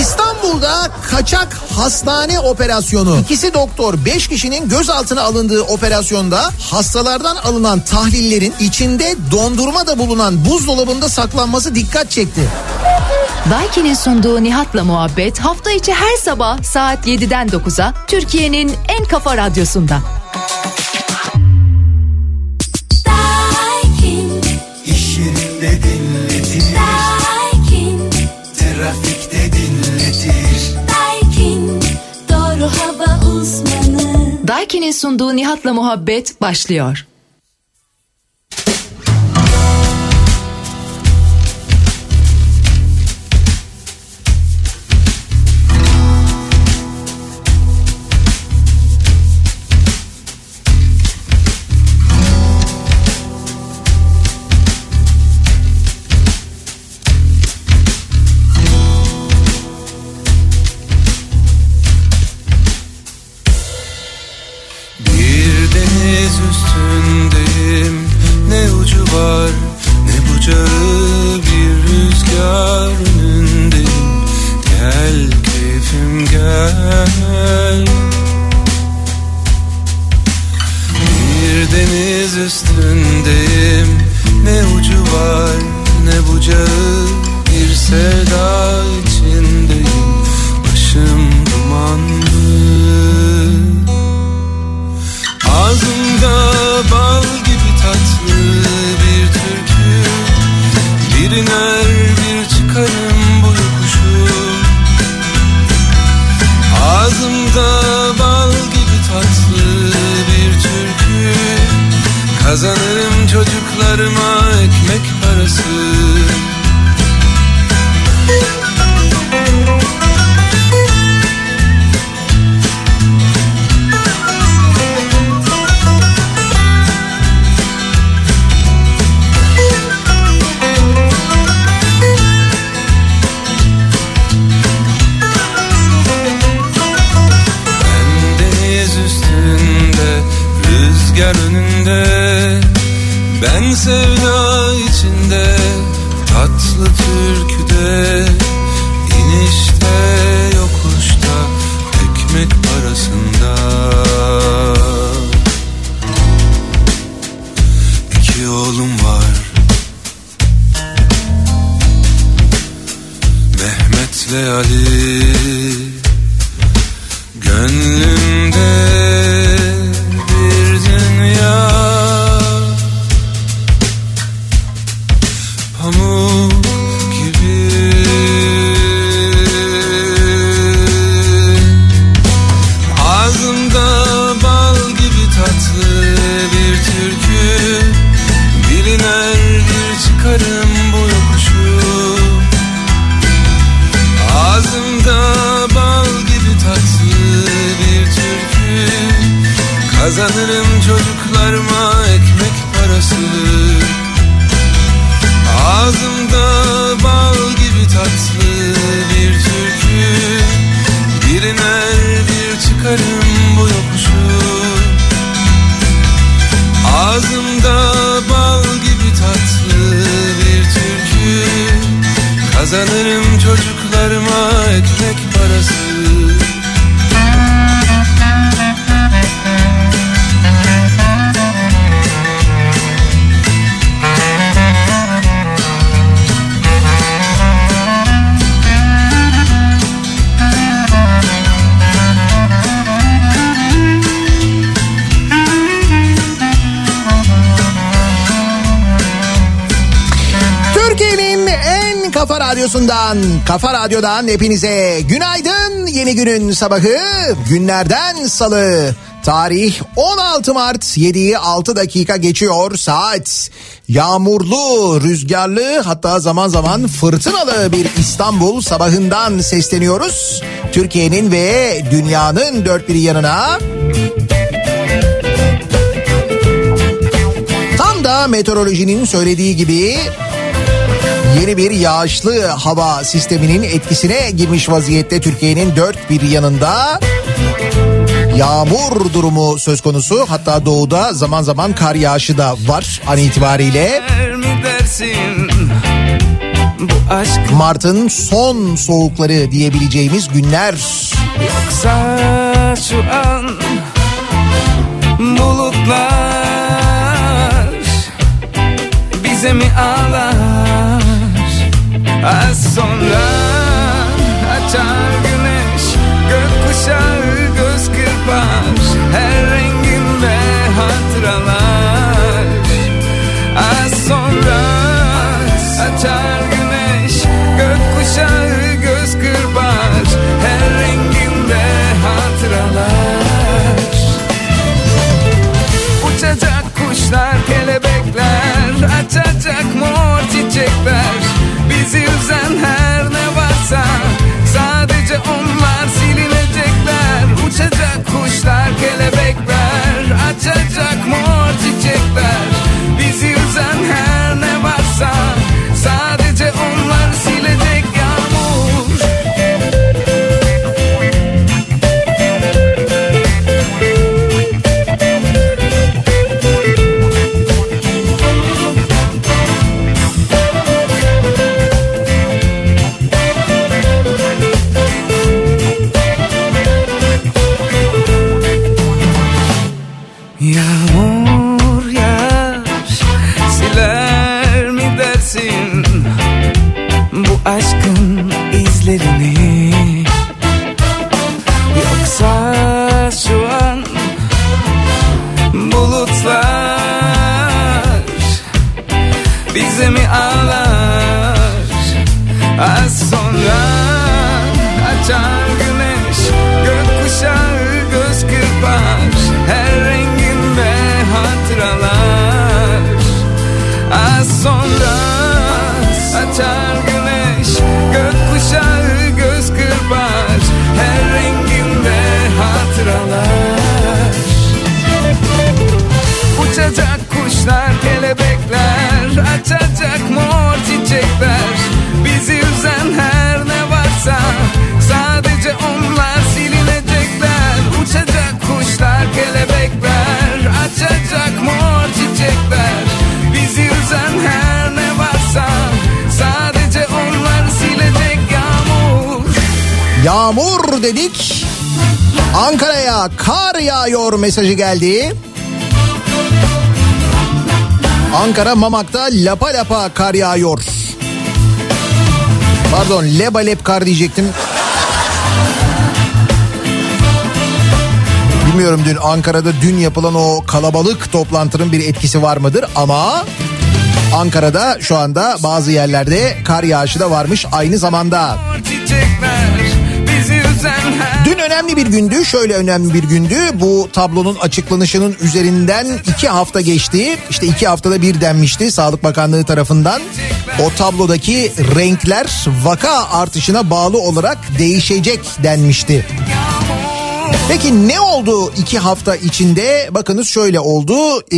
İstanbul'da kaçak hastane operasyonu. İkisi doktor 5 kişinin gözaltına alındığı operasyonda hastalardan alınan tahlillerin içinde dondurma da bulunan buzdolabında saklanması dikkat çekti. Daiki'nin sunduğu Nihat'la muhabbet hafta içi her sabah saat 7'den 9'a Türkiye'nin en kafa radyosunda. Daiki'nin sunduğu Nihat'la muhabbet başlıyor. Radyo'dan hepinize günaydın. Yeni günün sabahı, günlerden salı. Tarih 16 Mart 7'yi 6 dakika geçiyor saat. Yağmurlu, rüzgarlı hatta zaman zaman fırtınalı bir İstanbul sabahından sesleniyoruz. Türkiye'nin ve dünyanın dört bir yanına. Tam da meteorolojinin söylediği gibi yeni bir yağışlı hava sisteminin etkisine girmiş vaziyette Türkiye'nin dört bir yanında. Yağmur durumu söz konusu hatta doğuda zaman zaman kar yağışı da var an itibariyle. Mart'ın son soğukları diyebileceğimiz günler. yoksa şu an bulutlar bize mi ağlar az sonra açar güneş gökkuşağı göz kırpar. Her renginde hatıralar. Az sonra açar güneş gökkuşağı Uçacak kuşlar, kelebekler Açacak Açacak mor çiçekler Bizi üzen her ne varsa Sadece onlar silinecekler Uçacak kuşlar, kelebekler Açacak mor çiçekler Bizi üzen her ne varsa Sadece onlar silecek yağmur Yağmur dedik. Ankara'ya kar yağıyor mesajı geldi. Ankara Mamak'ta lapa lapa kar yağıyor. Pardon lebalep kar diyecektim. Bilmiyorum dün Ankara'da dün yapılan o kalabalık toplantının bir etkisi var mıdır ama Ankara'da şu anda bazı yerlerde kar yağışı da varmış aynı zamanda. çiçekler önemli bir gündü. Şöyle önemli bir gündü. Bu tablonun açıklanışının üzerinden iki hafta geçti. İşte iki haftada bir denmişti Sağlık Bakanlığı tarafından. O tablodaki renkler vaka artışına bağlı olarak değişecek denmişti. Peki ne oldu iki hafta içinde? Bakınız şöyle oldu. Ee,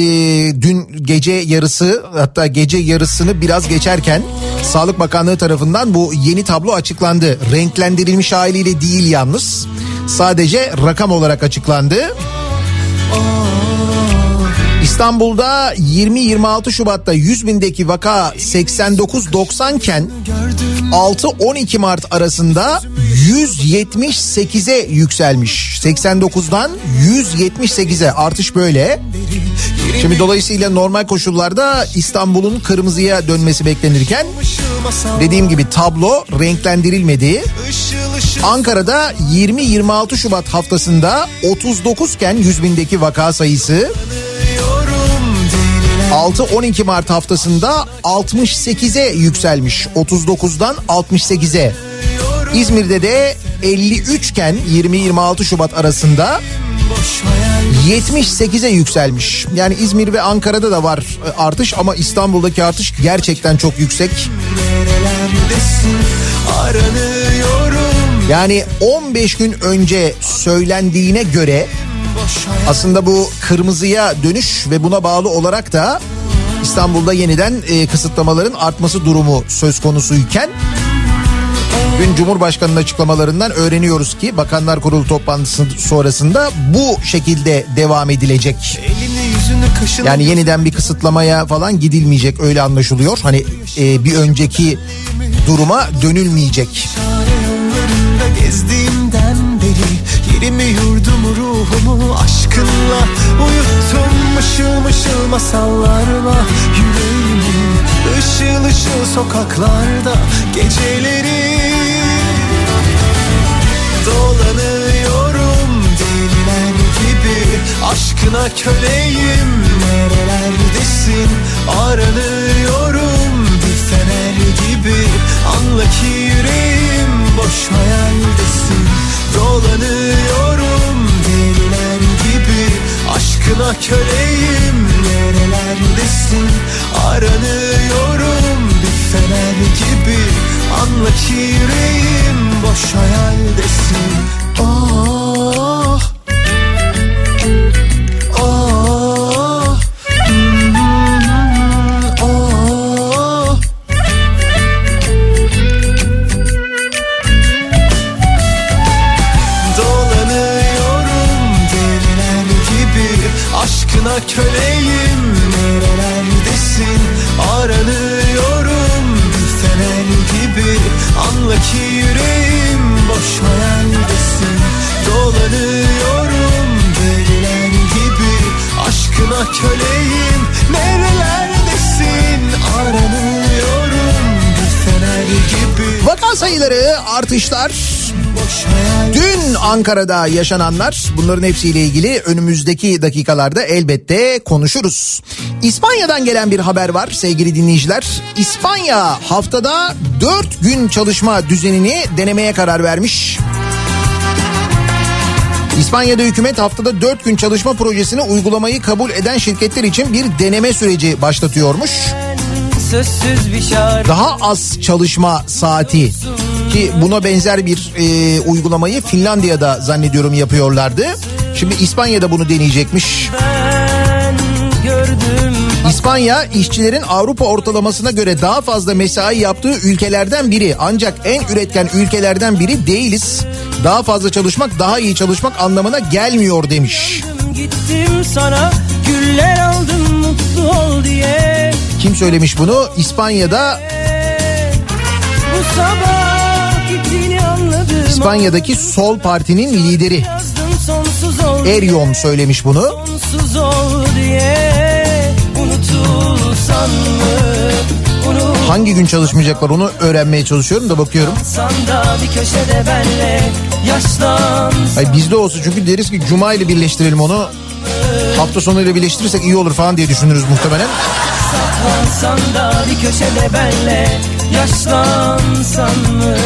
dün gece yarısı hatta gece yarısını biraz geçerken Sağlık Bakanlığı tarafından bu yeni tablo açıklandı. Renklendirilmiş haliyle değil yalnız. Sadece rakam olarak açıklandı. İstanbul'da 20-26 Şubat'ta 100 bindeki vaka 89-90 iken 6-12 Mart arasında 178'e yükselmiş. 89'dan 178'e artış böyle. Şimdi dolayısıyla normal koşullarda İstanbul'un kırmızıya dönmesi beklenirken dediğim gibi tablo renklendirilmedi. Ankara'da 20-26 Şubat haftasında 39 iken 100 bindeki vaka sayısı 6-12 Mart haftasında 68'e yükselmiş. 39'dan 68'e. İzmir'de de 53 iken 20-26 Şubat arasında boş hayal 78'e yükselmiş. Yani İzmir ve Ankara'da da var e, artış ama İstanbul'daki artış gerçekten çok yüksek. Yani 15 gün önce söylendiğine göre aslında bu kırmızıya dönüş ve buna bağlı olarak da İstanbul'da yeniden e, kısıtlamaların artması durumu söz konusuyken Dün Cumhurbaşkanı'nın açıklamalarından öğreniyoruz ki Bakanlar Kurulu toplantısı sonrasında bu şekilde devam edilecek. Yani yeniden bir kısıtlamaya falan gidilmeyecek öyle anlaşılıyor. Hani e, bir önceki duruma dönülmeyecek. Gezdiğimden beri Yerimi yurdumu ruhumu aşkınla Uyuttum mışıl mışıl masallarla Yüreğimi ışıl ışıl sokaklarda Geceleri Dolanıyorum deliler gibi. Aşkına köleyim Nerelerdesin? Aranıyorum bir fener gibi. Anla ki yüreğim boş hayaldesin. Dolanıyorum deliler gibi. Aşkına köleyim Nerelerdesin? Aranıyorum bir fener gibi. Anla ki yüreğim boş hayaldesin. Oh Vaka sayıları artışlar. Dün Ankara'da yaşananlar bunların hepsiyle ilgili önümüzdeki dakikalarda elbette konuşuruz. İspanya'dan gelen bir haber var sevgili dinleyiciler. İspanya haftada 4 gün çalışma düzenini denemeye karar vermiş. İspanya'da hükümet haftada 4 gün çalışma projesini uygulamayı kabul eden şirketler için bir deneme süreci başlatıyormuş. Sözsüz bir şarkı Daha az çalışma saati ki buna benzer bir e, uygulamayı Finlandiya'da zannediyorum yapıyorlardı. Şimdi İspanya'da bunu deneyecekmiş. İspanya işçilerin Avrupa ortalamasına göre daha fazla mesai yaptığı ülkelerden biri. Ancak en üretken ülkelerden biri değiliz. Daha fazla çalışmak daha iyi çalışmak anlamına gelmiyor demiş. Gittim sana güller söylemiş bunu? İspanya'da İspanya'daki Sol Parti'nin lideri Eryon söylemiş bunu. Hangi gün çalışmayacaklar onu öğrenmeye çalışıyorum da bakıyorum. Ay bizde olsa çünkü deriz ki Cuma ile birleştirelim onu. Hafta sonuyla birleştirirsek iyi olur falan diye düşünürüz muhtemelen. Saklansan da bir köşede benle Yaşlansan mı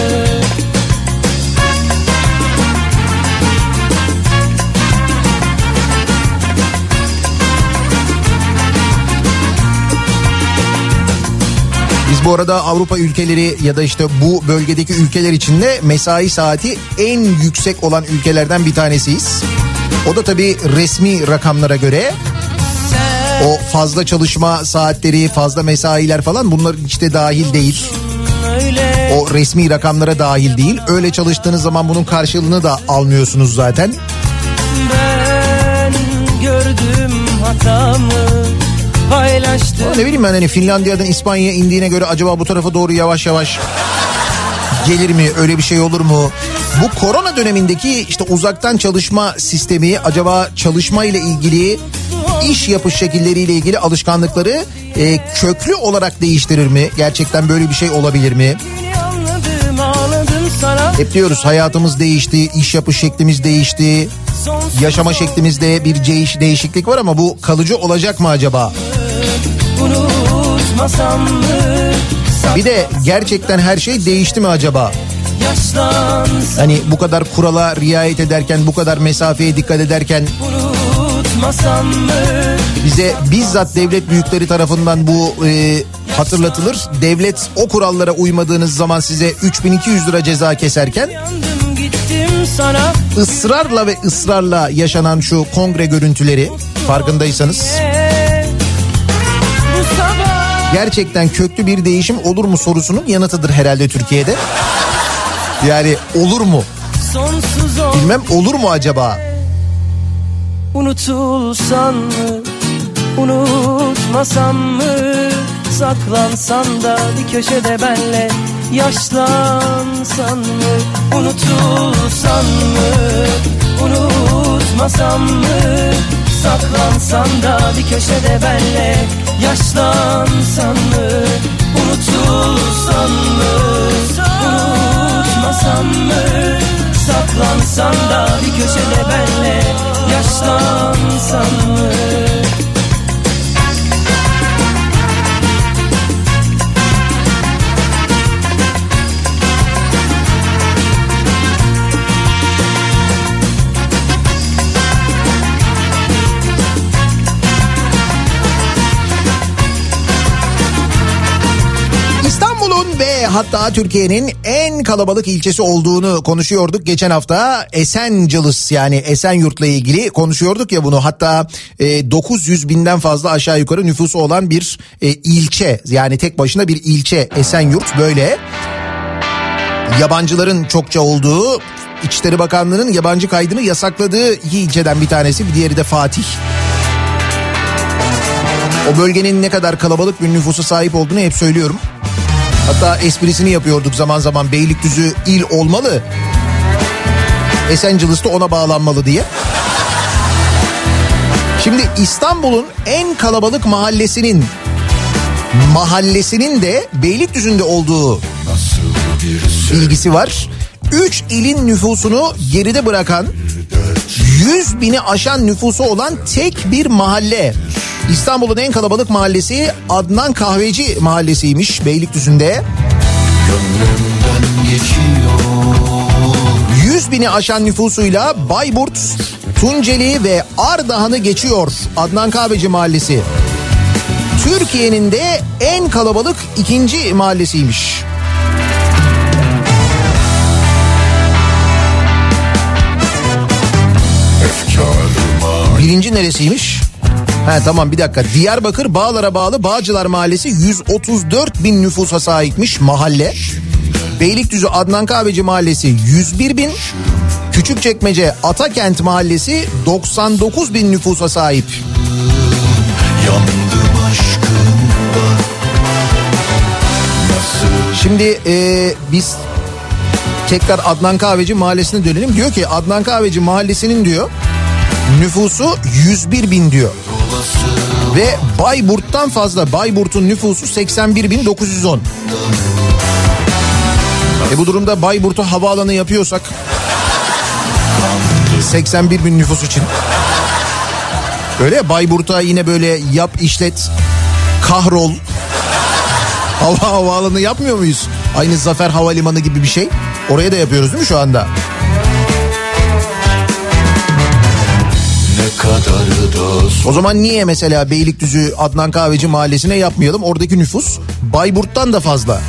Biz bu arada Avrupa ülkeleri ya da işte bu bölgedeki ülkeler içinde mesai saati en yüksek olan ülkelerden bir tanesiyiz. O da tabii resmi rakamlara göre o fazla çalışma saatleri, fazla mesailer falan bunların işte dahil değil. O resmi rakamlara dahil değil. Öyle çalıştığınız zaman bunun karşılığını da almıyorsunuz zaten. Ben gördüm hatamı Paylaştım Ama ne bileyim ben hani Finlandiya'dan İspanya'ya indiğine göre acaba bu tarafa doğru yavaş yavaş gelir mi? Öyle bir şey olur mu? Bu korona dönemindeki işte uzaktan çalışma sistemi acaba çalışma ile ilgili iş yapış şekilleriyle ilgili alışkanlıkları e, köklü olarak değiştirir mi? Gerçekten böyle bir şey olabilir mi? Hep diyoruz hayatımız değişti, iş yapış şeklimiz değişti, yaşama şeklimizde bir değiş değişiklik var ama bu kalıcı olacak mı acaba? Bir de gerçekten her şey değişti mi acaba? Hani bu kadar kurala riayet ederken, bu kadar mesafeye dikkat ederken mı bize bizzat devlet büyükleri tarafından bu e, hatırlatılır. Devlet o kurallara uymadığınız zaman size 3200 lira ceza keserken ısrarla ve ısrarla yaşanan şu kongre görüntüleri farkındaysanız Ee, gerçekten köklü bir değişim olur mu sorusunun yanıtıdır herhalde Türkiye'de. Yani olur mu? Bilmem olur mu acaba? Unutulsan mı? Unutmasam mı? Saklansan da bir köşede benle Yaşlansan mı? Unutulsan mı? Unutmasam mı? Saklansan da bir köşede benle Yaşlansan mı? Unutulsan mı? Unutmasam mı? Saklansan da bir köşede benle Yaşlansan mı İstanbul'un ve hatta Türkiye'nin en kalabalık ilçesi olduğunu konuşuyorduk geçen hafta. Esencılız yani Esenyurt'la ilgili konuşuyorduk ya bunu. Hatta e, 900 binden fazla aşağı yukarı nüfusu olan bir e, ilçe yani tek başına bir ilçe Esenyurt böyle. Yabancıların çokça olduğu İçişleri Bakanlığı'nın yabancı kaydını yasakladığı iki ilçeden bir tanesi bir diğeri de Fatih. O bölgenin ne kadar kalabalık bir nüfusa sahip olduğunu hep söylüyorum. Hatta esprisini yapıyorduk zaman zaman Beylikdüzü il olmalı. Esenciles de ona bağlanmalı diye. Şimdi İstanbul'un en kalabalık mahallesinin mahallesinin de Beylikdüzü'nde olduğu bilgisi var. 3 ilin nüfusunu geride bırakan 100 bini aşan nüfusu olan tek bir mahalle. İstanbul'un en kalabalık mahallesi Adnan Kahveci mahallesiymiş Beylikdüzü'nde. 100 bini aşan nüfusuyla Bayburt, Tunceli ve Ardahan'ı geçiyor Adnan Kahveci mahallesi. Türkiye'nin de en kalabalık ikinci mahallesiymiş. Birinci neresiymiş? Ha tamam bir dakika. Diyarbakır Bağlar'a bağlı Bağcılar Mahallesi 134 bin nüfusa sahipmiş mahalle. Beylikdüzü Adnan Kahveci Mahallesi 101 bin. Küçükçekmece Atakent Mahallesi 99 bin nüfusa sahip. Şimdi e, biz tekrar Adnan Kahveci Mahallesi'ne dönelim. Diyor ki Adnan Kahveci Mahallesi'nin diyor nüfusu 101 bin diyor. Ve Bayburt'tan fazla. Bayburt'un nüfusu 81 bin 910. E bu durumda Bayburt'u havaalanı yapıyorsak 81 bin nüfus için. Öyle Bayburt'a yine böyle yap işlet kahrol hava havaalanı yapmıyor muyuz? Aynı Zafer Havalimanı gibi bir şey. Oraya da yapıyoruz değil mi şu anda? O zaman niye mesela Beylikdüzü Adnan Kahveci Mahallesi'ne yapmayalım? Oradaki nüfus Bayburt'tan da fazla.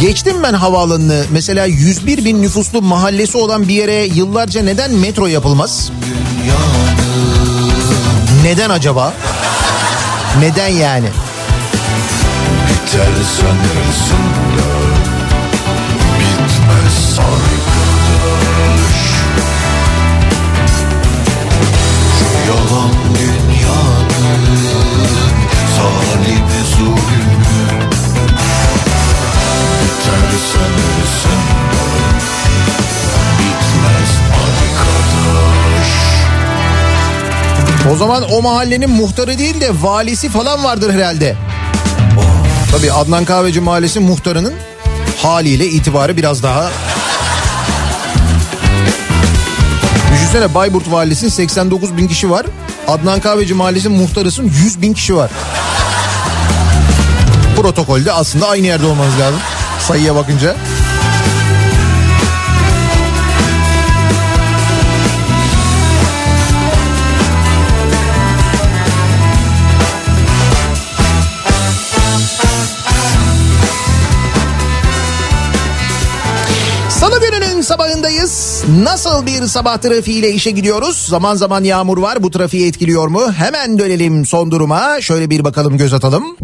Geçtim ben havaalanını. Mesela 101 bin nüfuslu mahallesi olan bir yere yıllarca neden metro yapılmaz? Neden acaba? Neden yani? Biter sanırsın da Bitmez arkadaş yalan dünyanın Zalimi zulmü Biter sanırsın Bitmez arkadaş O zaman o mahallenin muhtarı değil de valisi falan vardır herhalde. Tabii Adnan Kahveci Mahallesi muhtarının haliyle itibarı biraz daha... Düşünsene Bayburt Valisi'nin 89 bin kişi var. Adnan Kahveci Mahallesi'nin muhtarısın 100 bin kişi var. Protokolde aslında aynı yerde olmanız lazım. sayıya bakınca. Nasıl bir sabah trafiğiyle işe gidiyoruz? Zaman zaman yağmur var. Bu trafiği etkiliyor mu? Hemen dönelim son duruma. Şöyle bir bakalım göz atalım.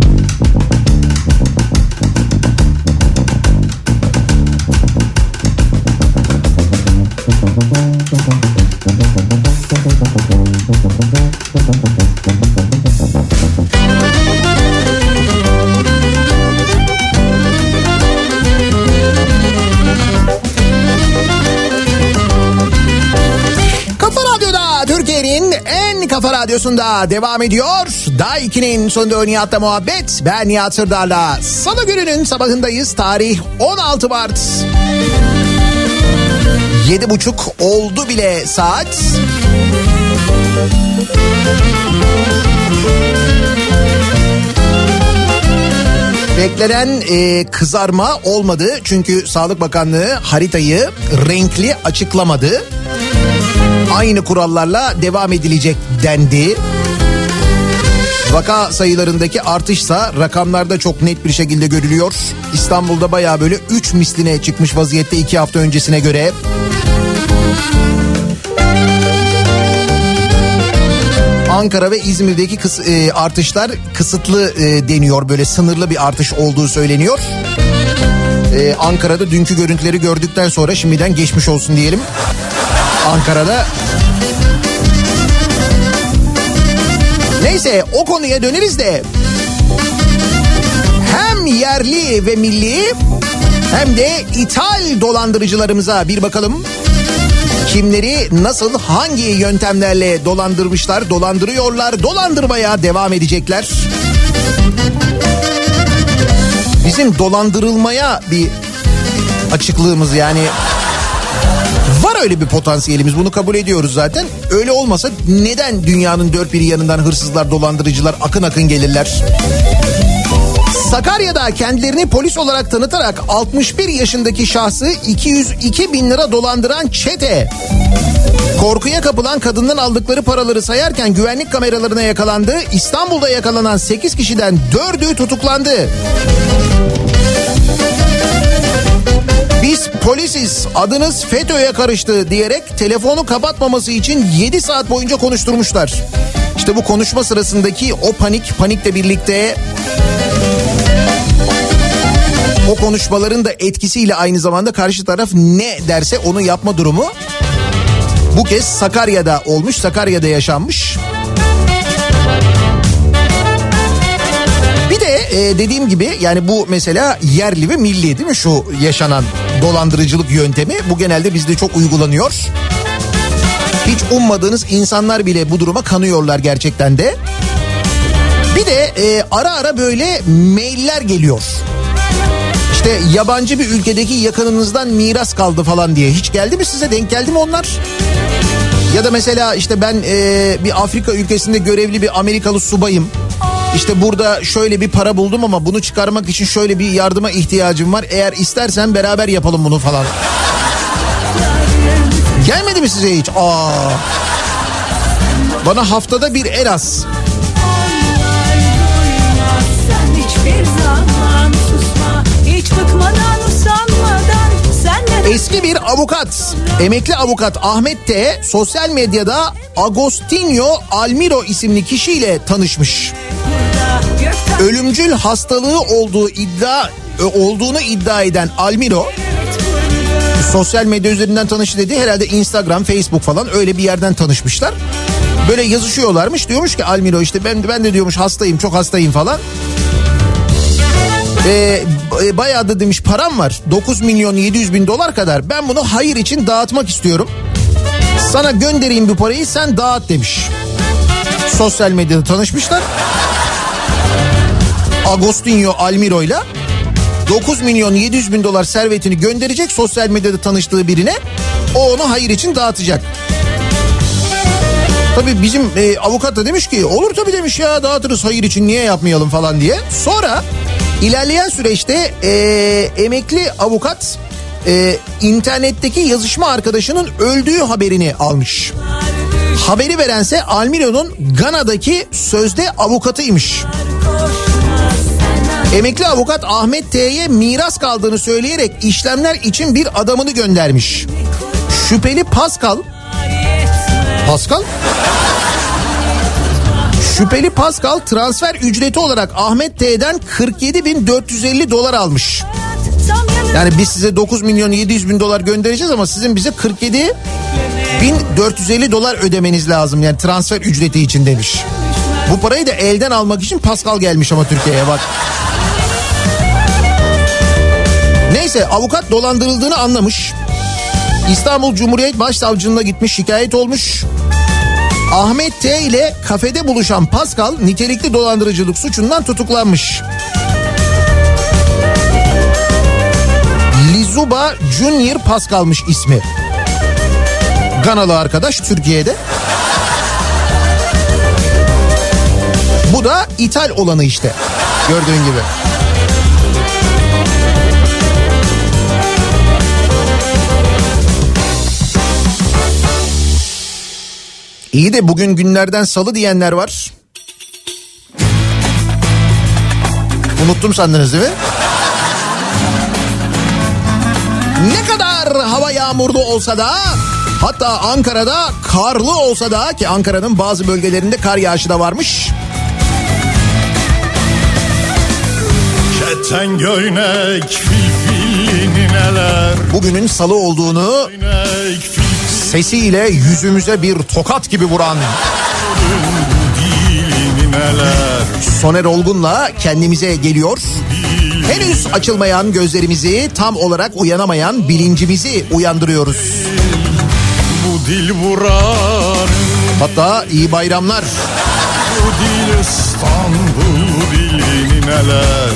Radyosunda devam ediyor. Daha 2'nin sonunda Nihat'la muhabbet. Ben Nihat Sırdar'la. Salı gününün sabahındayız. Tarih 16 Mart. Yedi buçuk oldu bile saat. Beklenen e, kızarma olmadı çünkü Sağlık Bakanlığı haritayı renkli açıklamadı. Aynı kurallarla devam edilecek dendi. Vaka sayılarındaki artışsa rakamlarda çok net bir şekilde görülüyor. İstanbul'da baya böyle 3 misline çıkmış vaziyette 2 hafta öncesine göre. Ankara ve İzmir'deki kıs, e, artışlar kısıtlı e, deniyor. Böyle sınırlı bir artış olduğu söyleniyor. E, Ankara'da dünkü görüntüleri gördükten sonra şimdiden geçmiş olsun diyelim. Ankara'da Neyse o konuya döneriz de hem yerli ve milli hem de ithal dolandırıcılarımıza bir bakalım. Kimleri nasıl hangi yöntemlerle dolandırmışlar, dolandırıyorlar, dolandırmaya devam edecekler. Bizim dolandırılmaya bir açıklığımız yani Var öyle bir potansiyelimiz bunu kabul ediyoruz zaten. Öyle olmasa neden dünyanın dört bir yanından hırsızlar dolandırıcılar akın akın gelirler? Sakarya'da kendilerini polis olarak tanıtarak 61 yaşındaki şahsı 202 bin lira dolandıran çete. Korkuya kapılan kadından aldıkları paraları sayarken güvenlik kameralarına yakalandı. İstanbul'da yakalanan 8 kişiden 4'ü tutuklandı. Biz polisiz adınız FETÖ'ye karıştı diyerek telefonu kapatmaması için 7 saat boyunca konuşturmuşlar. İşte bu konuşma sırasındaki o panik panikle birlikte o konuşmaların da etkisiyle aynı zamanda karşı taraf ne derse onu yapma durumu bu kez Sakarya'da olmuş, Sakarya'da yaşanmış. Bir de e, dediğim gibi yani bu mesela yerli ve milli değil mi şu yaşanan dolandırıcılık yöntemi bu genelde bizde çok uygulanıyor. Hiç ummadığınız insanlar bile bu duruma kanıyorlar gerçekten de. Bir de e, ara ara böyle mailler geliyor. İşte yabancı bir ülkedeki yakınınızdan miras kaldı falan diye. Hiç geldi mi size denk geldi mi onlar? Ya da mesela işte ben e, bir Afrika ülkesinde görevli bir Amerikalı subayım. İşte burada şöyle bir para buldum ama bunu çıkarmak için şöyle bir yardıma ihtiyacım var. Eğer istersen beraber yapalım bunu falan. Gelmedi mi size hiç? Aa. Bana haftada bir en az. Eski bir avukat, emekli avukat Ahmet T. sosyal medyada Agostinho Almiro isimli kişiyle tanışmış. Ölümcül hastalığı olduğu iddia e, olduğunu iddia eden Almiro sosyal medya üzerinden tanıştı dedi. Herhalde Instagram, Facebook falan öyle bir yerden tanışmışlar. Böyle yazışıyorlarmış. Diyormuş ki Almiro işte ben ben de diyormuş hastayım, çok hastayım falan. Ee, bayağı da demiş param var. 9 milyon 700 bin dolar kadar. Ben bunu hayır için dağıtmak istiyorum. Sana göndereyim bu parayı sen dağıt demiş. Sosyal medyada tanışmışlar. Agostinho Almiro ile 9 milyon 700 bin dolar servetini gönderecek sosyal medyada tanıştığı birine. O onu hayır için dağıtacak. Tabii bizim e, avukat da demiş ki olur tabii demiş ya dağıtırız hayır için niye yapmayalım falan diye. Sonra İlerleyen süreçte e, emekli avukat e, internetteki yazışma arkadaşının öldüğü haberini almış. Haberi verense Almiro'nun Gana'daki sözde avukatıymış. Emekli avukat Ahmet T'ye miras kaldığını söyleyerek işlemler için bir adamını göndermiş. Şüpheli Pascal Pascal? Şüpheli Pascal transfer ücreti olarak Ahmet T'den 47.450 dolar almış. Yani biz size 9 milyon 700 bin dolar göndereceğiz ama sizin bize 47 1450 dolar ödemeniz lazım yani transfer ücreti için demiş. Bu parayı da elden almak için Pascal gelmiş ama Türkiye'ye bak. Neyse avukat dolandırıldığını anlamış. İstanbul Cumhuriyet Başsavcılığına gitmiş şikayet olmuş. Ahmet T ile kafede buluşan Pascal nitelikli dolandırıcılık suçundan tutuklanmış. Lizuba Junior Pascal'mış ismi. Ganalı arkadaş Türkiye'de. Bu da ithal olanı işte. Gördüğün gibi. İyi de bugün günlerden salı diyenler var. Unuttum sandınız değil mi? Ne kadar hava yağmurlu olsa da hatta Ankara'da karlı olsa da ki Ankara'nın bazı bölgelerinde kar yağışı da varmış. Keten göynek fil neler Bugünün salı olduğunu sesiyle yüzümüze bir tokat gibi vuran Soner Olgun'la kendimize geliyor. Henüz açılmayan gözlerimizi tam olarak uyanamayan bilincimizi uyandırıyoruz. Bu dil vuran Hatta iyi bayramlar. Bu dil İstanbul dilini neler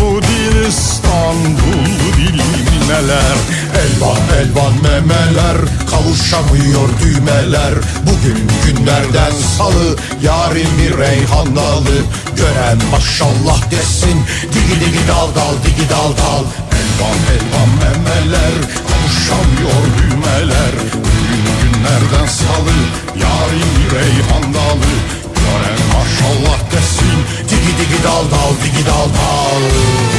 Bu dil İstanbul dilini neler Elvan elvan memeler Kavuşamıyor düğmeler. Bugün günlerden salı Yarın bir reyhan dalı Gören maşallah desin Digi digi dal dal digi dal dal. Elvan elvan memeler Kavuşamıyor düğmeler. Bugün günlerden salı Yarın bir reyhan dalı Gören maşallah desin Digi digi dal dal digi dal dal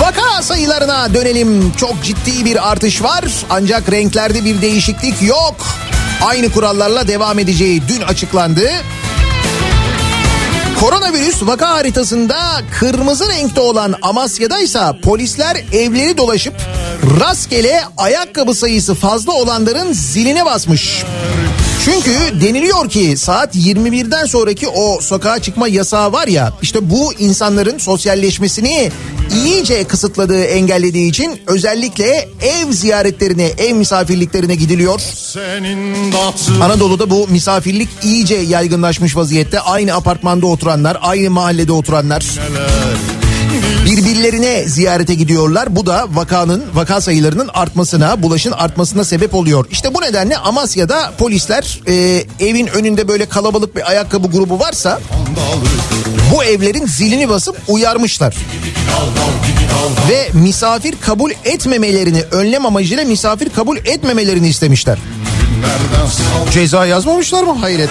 Vaka sayılarına dönelim. Çok ciddi bir artış var ancak renklerde bir değişiklik yok. Aynı kurallarla devam edeceği dün açıklandı. Koronavirüs vaka haritasında kırmızı renkte olan Amasya'da ise polisler evleri dolaşıp rastgele ayakkabı sayısı fazla olanların ziline basmış. Çünkü deniliyor ki saat 21'den sonraki o sokağa çıkma yasağı var ya işte bu insanların sosyalleşmesini iyice kısıtladığı engellediği için özellikle ev ziyaretlerine ev misafirliklerine gidiliyor. Anadolu'da bu misafirlik iyice yaygınlaşmış vaziyette. Aynı apartmanda oturanlar, aynı mahallede oturanlar birbirlerine ziyarete gidiyorlar. Bu da vakanın, vaka sayılarının artmasına, bulaşın artmasına sebep oluyor. İşte bu nedenle Amasya'da polisler e, evin önünde böyle kalabalık bir ayakkabı grubu varsa bu evlerin zilini basıp uyarmışlar. Ve misafir kabul etmemelerini önlem amacıyla misafir kabul etmemelerini istemişler. Ceza yazmamışlar mı? Hayret.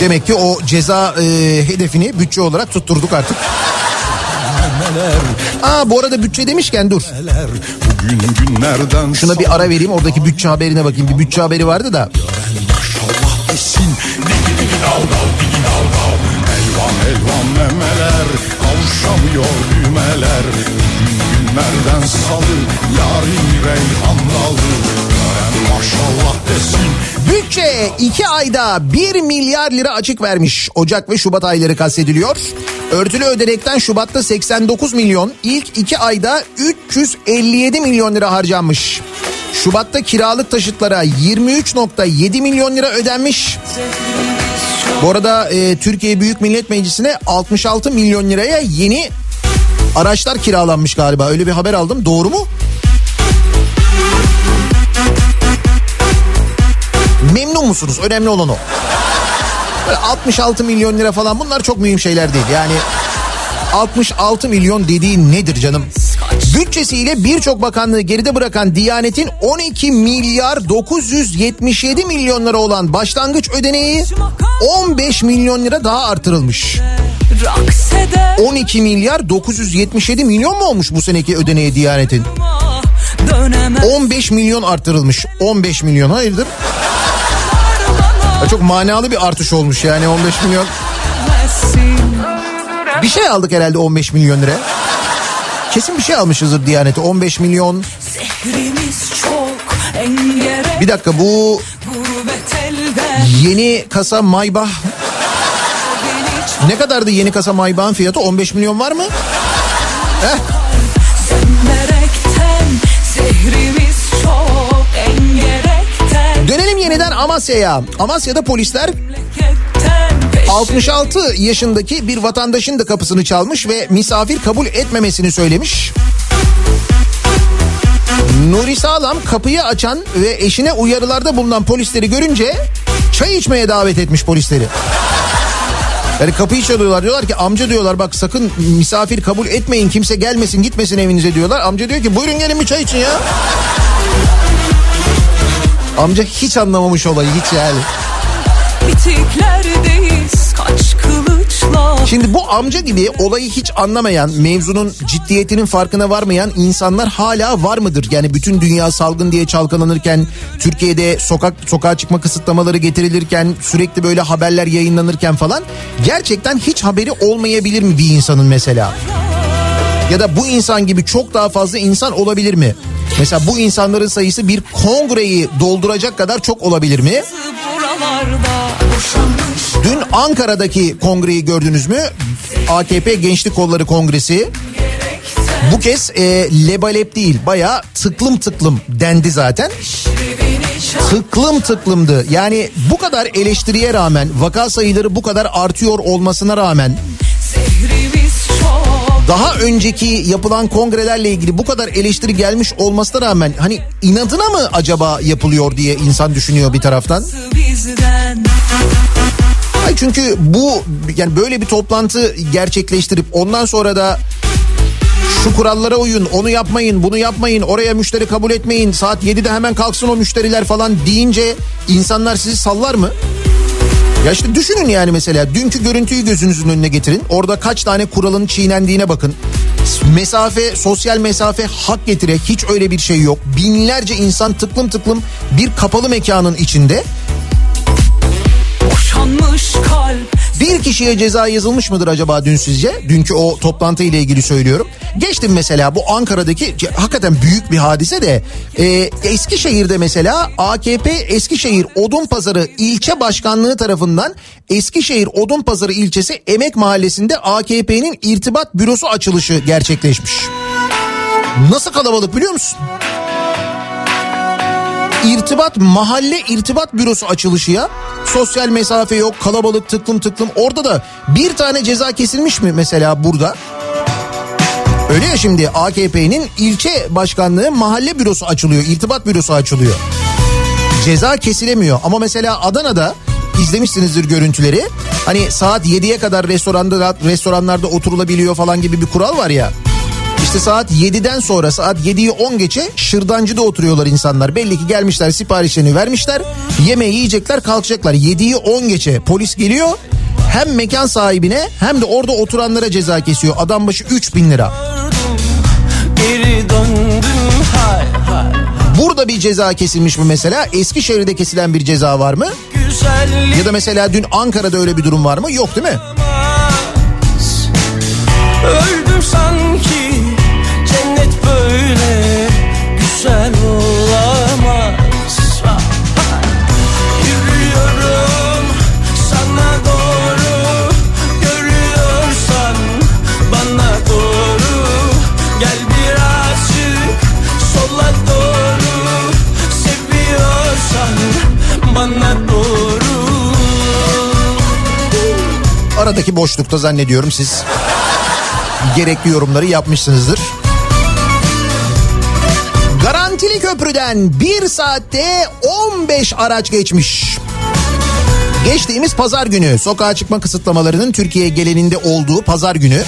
Demek ki o ceza e, hedefini bütçe olarak tutturduk artık. Aa bu arada bütçe demişken dur. Şuna bir ara vereyim oradaki bütçe haberine bakayım. Bir bütçe haberi vardı da. Elvan elvan memeler Kavuşamıyor düğmeler günlerden salı Yarın reyhan dalı Gören maşallah desin Bütçe 2 ayda 1 milyar lira açık vermiş. Ocak ve Şubat ayları kastediliyor. Örtülü ödenekten Şubat'ta 89 milyon, ilk 2 ayda 357 milyon lira harcanmış. Şubat'ta kiralık taşıtlara 23.7 milyon lira ödenmiş. Bu arada e, Türkiye Büyük Millet Meclisi'ne 66 milyon liraya yeni araçlar kiralanmış galiba. Öyle bir haber aldım. Doğru mu? Memnun musunuz? Önemli olan o. Böyle 66 milyon lira falan bunlar çok mühim şeyler değil. Yani 66 milyon dediğin nedir canım? Bütçesiyle birçok bakanlığı geride bırakan Diyanet'in 12 milyar 977 milyon lira olan başlangıç ödeneği 15 milyon lira daha artırılmış. Raks eder 12 milyar 977 milyon mu olmuş bu seneki ödeneği Diyanet'in? dönemez 15 milyon artırılmış. 15 milyon hayırdır? Ya çok manalı bir artış olmuş yani 15 milyon. Bir şey aldık herhalde 15 milyon lira. Kesin bir şey almışızdır Diyanet'e 15 milyon. Bir dakika bu yeni kasa Maybach ne kadardı yeni kasa Maybach'ın fiyatı 15 milyon var mı? Heh, dönelim yeniden Amasya'ya. Amasya'da polisler Memleketten 66 yaşındaki bir vatandaşın da kapısını çalmış ve misafir kabul etmemesini söylemiş. Nuri Sağlam kapıyı açan ve eşine uyarılarda bulunan polisleri görünce çay içmeye davet etmiş polisleri. Yani kapıyı çalıyorlar diyorlar ki amca diyorlar bak sakın misafir kabul etmeyin kimse gelmesin gitmesin evinize diyorlar. Amca diyor ki buyurun gelin bir çay için ya. Amca hiç anlamamış olayı hiç yani. Şimdi bu amca gibi olayı hiç anlamayan, mevzunun ciddiyetinin farkına varmayan insanlar hala var mıdır? Yani bütün dünya salgın diye çalkalanırken, Türkiye'de sokak sokağa çıkma kısıtlamaları getirilirken, sürekli böyle haberler yayınlanırken falan gerçekten hiç haberi olmayabilir mi bir insanın mesela? Ya da bu insan gibi çok daha fazla insan olabilir mi? Mesela bu insanların sayısı bir kongreyi dolduracak kadar çok olabilir mi? Dün Ankara'daki kongreyi gördünüz mü? AKP Gençlik Kolları Kongresi. Bu kez e, lebalep değil baya tıklım tıklım dendi zaten. Tıklım tıklımdı. Yani bu kadar eleştiriye rağmen vaka sayıları bu kadar artıyor olmasına rağmen daha önceki yapılan kongrelerle ilgili bu kadar eleştiri gelmiş olmasına rağmen hani inadına mı acaba yapılıyor diye insan düşünüyor bir taraftan. Ay çünkü bu yani böyle bir toplantı gerçekleştirip ondan sonra da şu kurallara uyun, onu yapmayın, bunu yapmayın, oraya müşteri kabul etmeyin, saat 7'de hemen kalksın o müşteriler falan deyince insanlar sizi sallar mı? Ya işte düşünün yani mesela dünkü görüntüyü gözünüzün önüne getirin. Orada kaç tane kuralın çiğnendiğine bakın. Mesafe, sosyal mesafe hak getire hiç öyle bir şey yok. Binlerce insan tıklım tıklım bir kapalı mekanın içinde. boşanmış kalp Bir kişiye ceza yazılmış mıdır acaba dün sizce? Dünkü o toplantı ile ilgili söylüyorum. Geçtim mesela bu Ankara'daki hakikaten büyük bir hadise de e, Eskişehir'de mesela AKP Eskişehir Odunpazarı ilçe başkanlığı tarafından Eskişehir Odunpazarı ilçesi Emek Mahallesi'nde AKP'nin irtibat bürosu açılışı gerçekleşmiş. Nasıl kalabalık biliyor musun? İrtibat mahalle irtibat bürosu açılışı ya. Sosyal mesafe yok, kalabalık tıklım tıklım. Orada da bir tane ceza kesilmiş mi mesela burada? Öyle ya şimdi AKP'nin ilçe başkanlığı mahalle bürosu açılıyor, irtibat bürosu açılıyor. Ceza kesilemiyor ama mesela Adana'da izlemişsinizdir görüntüleri. Hani saat 7'ye kadar restoranda restoranlarda oturulabiliyor falan gibi bir kural var ya. İşte saat 7'den sonra saat 7'yi 10 geçe şırdancıda oturuyorlar insanlar. Belli ki gelmişler siparişlerini vermişler. Yemeği yiyecekler kalkacaklar. 7'yi 10 geçe polis geliyor. Hem mekan sahibine hem de orada oturanlara ceza kesiyor. Adam başı 3000 lira. Geri döndüm hay hay Burada bir ceza kesilmiş mi mesela? Eskişehir'de kesilen bir ceza var mı? Güzellik Ya da mesela dün Ankara'da öyle bir durum var mı? Yok değil mi? Öldüm Aradaki boşlukta zannediyorum siz gerekli yorumları yapmışsınızdır. Garantili köprüden bir saatte 15 araç geçmiş. Geçtiğimiz pazar günü sokağa çıkma kısıtlamalarının Türkiye geleninde olduğu pazar günü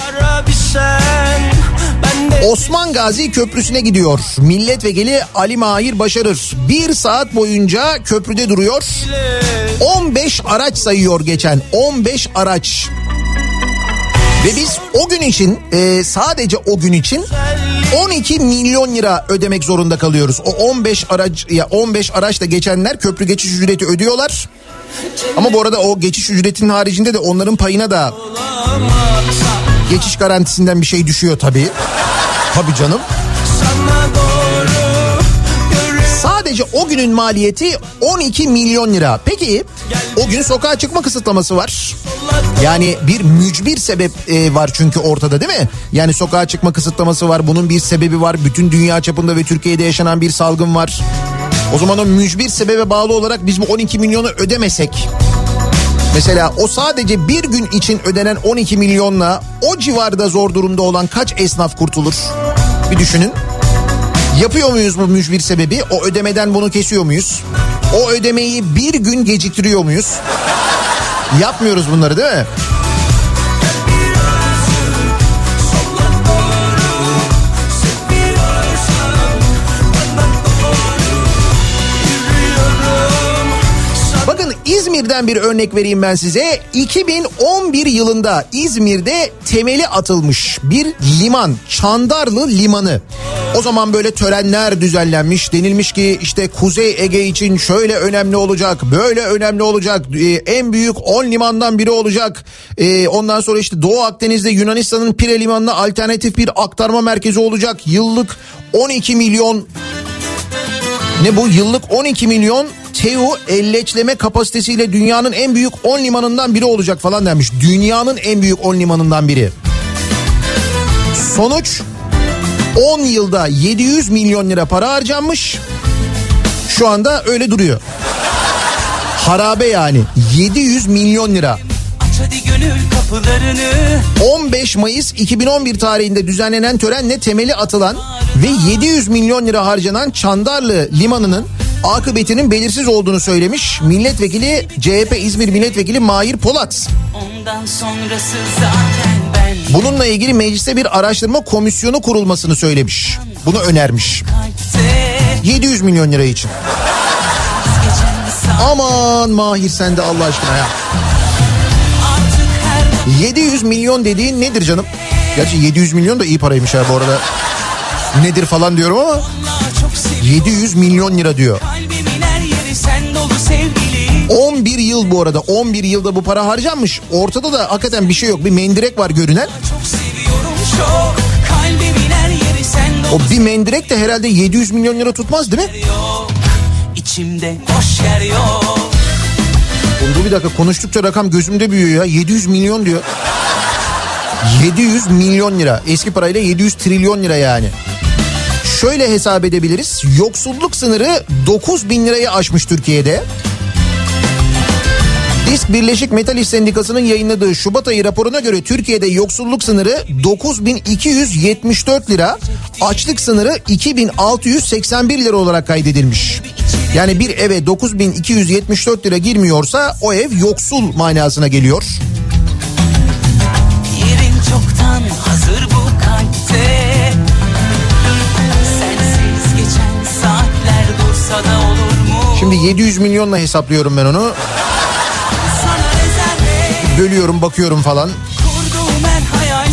Osman Gazi Köprüsü'ne gidiyor. Milletvekili Ali Mahir Başarır. Bir saat boyunca köprüde duruyor. 15 araç sayıyor geçen. 15 araç. Ve biz o gün için e, sadece o gün için 12 milyon lira ödemek zorunda kalıyoruz. O 15 araç ya 15 araçla geçenler köprü geçiş ücreti ödüyorlar. Ama bu arada o geçiş ücretinin haricinde de onların payına da geçiş garantisinden bir şey düşüyor tabii. Tabii canım. Sadece o günün maliyeti 12 milyon lira. Peki o gün sokağa çıkma kısıtlaması var. Yani bir mücbir sebep e, var çünkü ortada değil mi? Yani sokağa çıkma kısıtlaması var. Bunun bir sebebi var. Bütün dünya çapında ve Türkiye'de yaşanan bir salgın var. O zaman o mücbir sebebe bağlı olarak biz bu 12 milyonu ödemesek Mesela o sadece bir gün için ödenen 12 milyonla o civarda zor durumda olan kaç esnaf kurtulur? Bir düşünün. Yapıyor muyuz bu mücbir sebebi? O ödemeden bunu kesiyor muyuz? O ödemeyi bir gün geciktiriyor muyuz? Yapmıyoruz bunları değil mi? İzmir'den bir örnek vereyim ben size. 2011 yılında İzmir'de temeli atılmış bir liman, Çandarlı Limanı. O zaman böyle törenler düzenlenmiş. Denilmiş ki işte Kuzey Ege için şöyle önemli olacak, böyle önemli olacak. Ee, en büyük 10 limandan biri olacak. Ee, ondan sonra işte Doğu Akdeniz'de Yunanistan'ın Pire Limanı'na alternatif bir aktarma merkezi olacak. Yıllık 12 milyon ne bu yıllık 12 milyon TEU elleçleme kapasitesiyle dünyanın en büyük 10 limanından biri olacak falan denmiş. Dünyanın en büyük 10 limanından biri. Sonuç 10 yılda 700 milyon lira para harcanmış. Şu anda öyle duruyor. Harabe yani 700 milyon lira. aç hadi gönül kapılarını 15 Mayıs 2011 tarihinde düzenlenen törenle temeli atılan ve 700 milyon lira harcanan Çandarlı Limanı'nın akıbetinin belirsiz olduğunu söylemiş milletvekili CHP İzmir milletvekili Mahir Polat. Bununla ilgili mecliste bir araştırma komisyonu kurulmasını söylemiş. Bunu önermiş. kalpte 700 milyon lira için. Aman Mahir sen de Allah aşkına ya. Artık her 700 milyon dediğin nedir canım? Gerçi 700 milyon da iyi paraymış ha bu arada. Nedir falan diyorum ama Allah çok seviyorum 700 milyon lira diyor. kalbimin her yeri sen dolu sevgili 11 yıl bu arada 11 yılda bu para harcanmış. Ortada da hakikaten bir şey yok. Bir mendirek var görünen. O bir mendirek de herhalde 700 milyon lira tutmaz değil mi? içimde boş yer yok Oğlum bir dakika konuştukça rakam gözümde büyüyor ya. 700 milyon diyor. 700 milyon lira. Eski parayla 700 trilyon lira yani. Şöyle hesap edebiliriz. Yoksulluk sınırı 9 bin lirayı aşmış Türkiye'de. Disk Birleşik Metal İş Sendikası'nın yayınladığı Şubat ayı raporuna göre Türkiye'de yoksulluk sınırı 9274 lira, açlık sınırı 2681 lira olarak kaydedilmiş. Yani bir eve 9274 lira girmiyorsa o ev yoksul manasına geliyor. Yerin çoktan hazır bu kalpte Sensiz geçen saatler dursa da olur mu? Şimdi 700 milyonla hesaplıyorum ben onu. Bölüyorum bakıyorum falan. kurduğum her hayal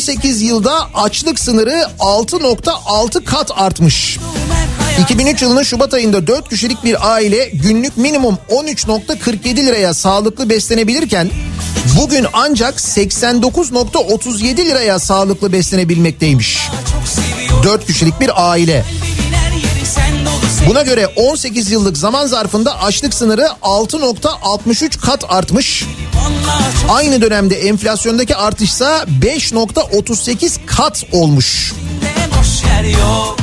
18 yılda açlık sınırı 6.6 kat artmış. her hayal 2003 yılının Şubat ayında 4 kişilik bir aile günlük minimum 13.47 liraya sağlıklı beslenebilirken bugün ancak 89.37 liraya sağlıklı beslenebilmekteymiş. çok seviyorum 4 kişilik bir aile. Buna göre 18 yıllık zaman zarfında açlık sınırı 6.63 kat artmış. Aynı dönemde enflasyondaki artışsa 5.38 kat olmuş. boş yer yok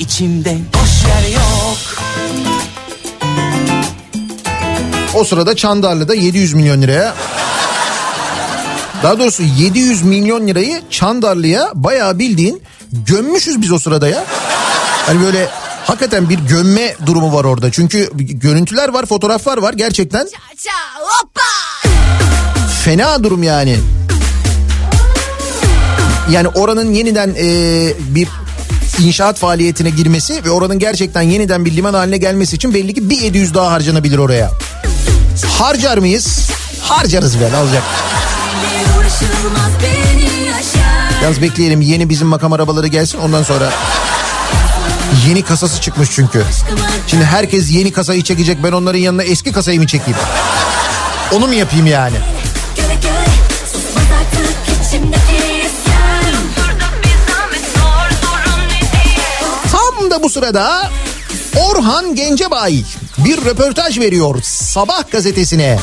İçimde boş yer yok O sırada Çandarlı'da 700 milyon liraya daha doğrusu 700 milyon lirayı Çandarlı'ya bayağı bildiğin gömmüşüz biz o sırada ya. Hani böyle hakikaten bir gömme durumu var orada. Çünkü görüntüler var, fotoğraflar var gerçekten. Fena durum yani. Yani oranın yeniden e, bir inşaat faaliyetine girmesi ve oranın gerçekten yeniden bir liman haline gelmesi için belli ki bir 700 daha harcanabilir oraya. Harcar mıyız? Harcarız be ne olacak? Yalnız bekleyelim yeni bizim makam arabaları gelsin ondan sonra. Yeni kasası çıkmış çünkü. Şimdi herkes yeni kasayı çekecek ben onların yanına eski kasayı mı çekeyim? Onu mu yapayım yani? Tam da bu sırada Orhan Gencebay bir röportaj veriyor Sabah gazetesine.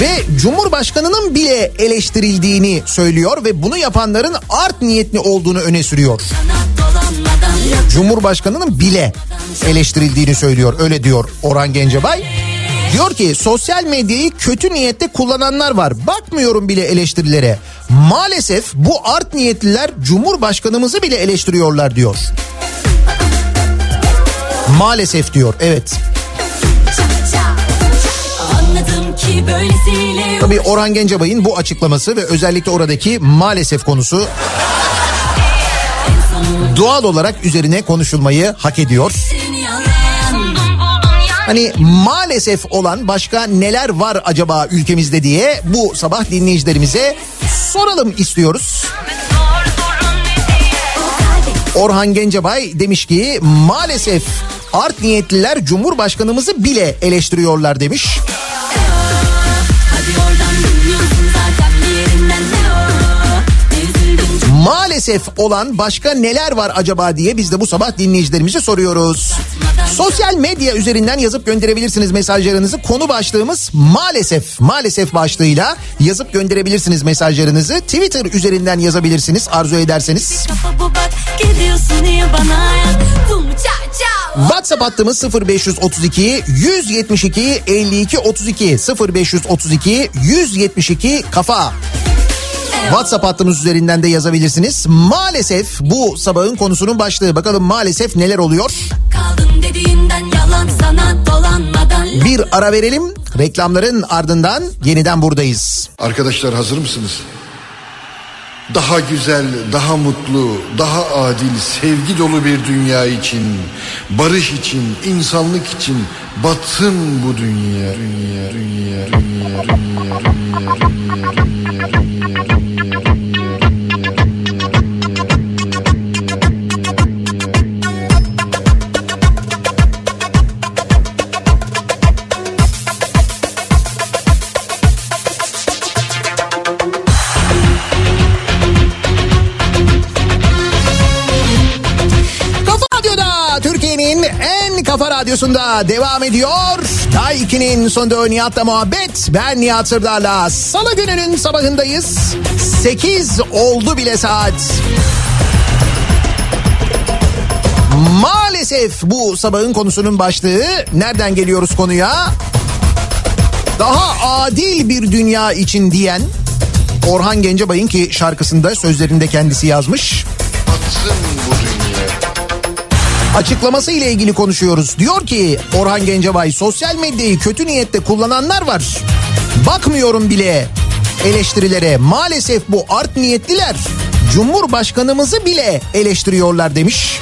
Ve Cumhurbaşkanı'nın bile eleştirildiğini söylüyor ve bunu yapanların art niyetli olduğunu öne sürüyor. Cumhurbaşkanı'nın bile eleştirildiğini söylüyor. Öyle diyor Orhan Gencebay. Diyor ki sosyal medyayı kötü niyette kullananlar var. Bakmıyorum bile eleştirilere. Maalesef bu art niyetliler Cumhurbaşkanımızı bile eleştiriyorlar diyor. Maalesef diyor evet. Tabii Orhan Gencebay'ın bu açıklaması ve özellikle oradaki maalesef konusu doğal olarak üzerine konuşulmayı hak ediyor. Hani maalesef olan başka neler var acaba ülkemizde diye bu sabah dinleyicilerimize soralım istiyoruz. Orhan Gencebay demiş ki maalesef art niyetliler Cumhurbaşkanımızı bile eleştiriyorlar demiş. Maalesef olan başka neler var acaba diye biz de bu sabah dinleyicilerimize soruyoruz. Sosyal medya üzerinden yazıp gönderebilirsiniz mesajlarınızı. Konu başlığımız maalesef, maalesef başlığıyla yazıp gönderebilirsiniz mesajlarınızı. Twitter üzerinden yazabilirsiniz arzu ederseniz. WhatsApp hattımız 0532 172 52 32 0532 172 kafa. WhatsApp hattımız üzerinden de yazabilirsiniz. Maalesef bu sabahın konusunun başlığı. Bakalım maalesef neler oluyor? Bir ara verelim. Reklamların ardından yeniden buradayız. Arkadaşlar hazır mısınız? Daha güzel, daha mutlu, daha adil, sevgi dolu bir dünya için, barış için, insanlık için batsın bu dünya. dünya, dünya, dünya, dünya, dünya, dünya, dünya, dünya. Radyosunda devam ediyor. Day 2'nin sonunda Nihat'la muhabbet. Ben Nihat Sırdar'la salı gününün sabahındayız. 8 oldu bile saat. Maalesef bu sabahın konusunun başlığı. Nereden geliyoruz konuya? Daha adil bir dünya için diyen Orhan Gencebay'ın ki şarkısında sözlerinde kendisi yazmış. Dünya. Açıklaması ile ilgili konuşuyoruz. Diyor ki Orhan Gencebay sosyal medyayı kötü niyette kullananlar var. Bakmıyorum bile eleştirilere. Maalesef bu art niyetliler Cumhurbaşkanımızı bile eleştiriyorlar demiş.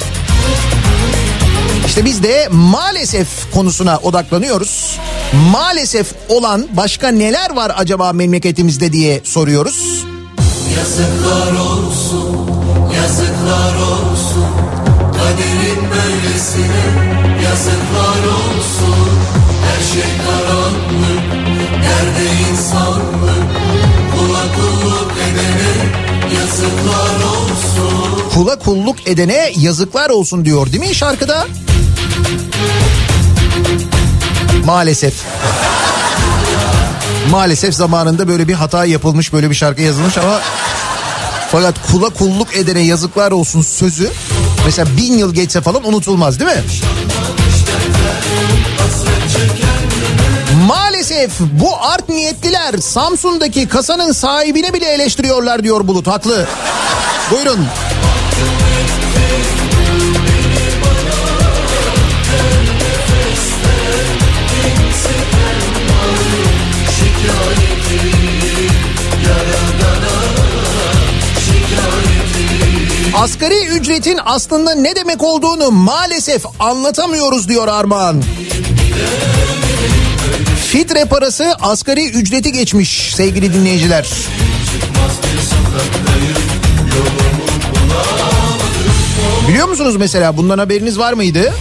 İşte biz de maalesef konusuna odaklanıyoruz. Maalesef olan başka neler var acaba memleketimizde diye soruyoruz. Yazıklar olsun, yazıklar olsun Kaderin böylesine yazıklar olsun Her şey karanlık, nerede insanlık Kula kulluk edene yazıklar olsun Kula kulluk edene yazıklar olsun diyor değil mi şarkıda? Maalesef. Maalesef zamanında böyle bir hata yapılmış, böyle bir şarkı yazılmış ama fakat kula kulluk edene yazıklar olsun sözü mesela bin yıl geçse falan unutulmaz değil mi? Maalesef bu art niyetliler Samsun'daki kasanın sahibine bile eleştiriyorlar diyor Bulut haklı. Buyurun. Asgari ücretin aslında ne demek olduğunu maalesef anlatamıyoruz diyor Armağan. Fitre parası asgari ücreti geçmiş sevgili dinleyiciler. Biliyor musunuz mesela bundan haberiniz var mıydı?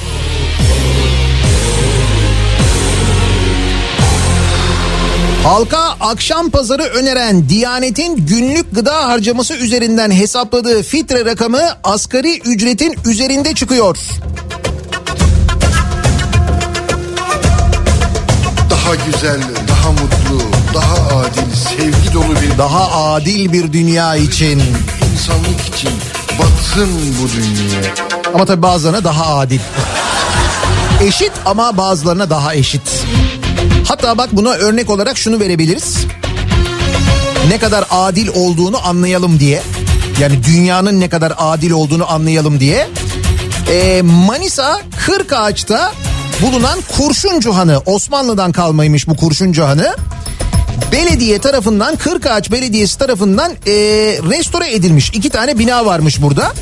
Halka akşam pazarı öneren Diyanet'in günlük gıda harcaması üzerinden hesapladığı fitre rakamı asgari ücretin üzerinde çıkıyor. Daha güzel, daha mutlu, daha adil, sevgi dolu bir Daha adil bir dünya için. insanlık için batsın bu dünya. Ama tabii bazılarına daha adil. Eşit ama bazılarına daha eşit. Hatta bak buna örnek olarak şunu verebiliriz. Ne kadar adil olduğunu anlayalım diye. Yani dünyanın ne kadar adil olduğunu anlayalım diye. Ee, Manisa Kırkağaç'ta bulunan Kurşuncu Hanı Osmanlı'dan kalmaymış bu Kurşuncu Hanı. Belediye tarafından Kırkağaç Belediyesi tarafından ee, restore edilmiş. iki tane bina varmış burada.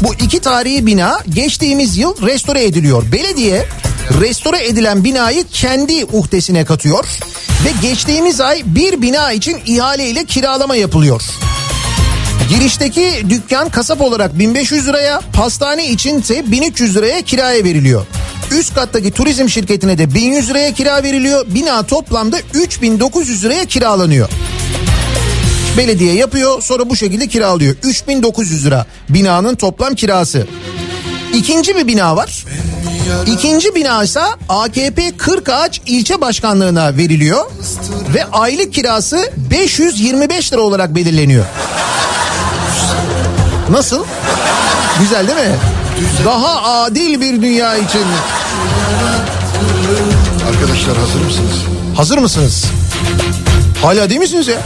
Bu iki tarihi bina geçtiğimiz yıl restore ediliyor. Belediye restore edilen binayı kendi uhdesine katıyor. Ve geçtiğimiz ay bir bina için ihale ile kiralama yapılıyor. Girişteki dükkan kasap olarak 1500 liraya, pastane içinse 1300 liraya kiraya veriliyor. Üst kattaki turizm şirketine de 1100 liraya kira veriliyor. Bina toplamda 3900 liraya kiralanıyor. Belediye yapıyor sonra bu şekilde kiralıyor. 3900 lira binanın toplam kirası. İkinci bir bina var. İkinci bina ise AKP Kırkağaç ilçe başkanlığına veriliyor. Ve aylık kirası 525 lira olarak belirleniyor. Nasıl? Güzel değil mi? Daha adil bir dünya için. Arkadaşlar hazır mısınız? Hazır mısınız? Hala değil misiniz ya?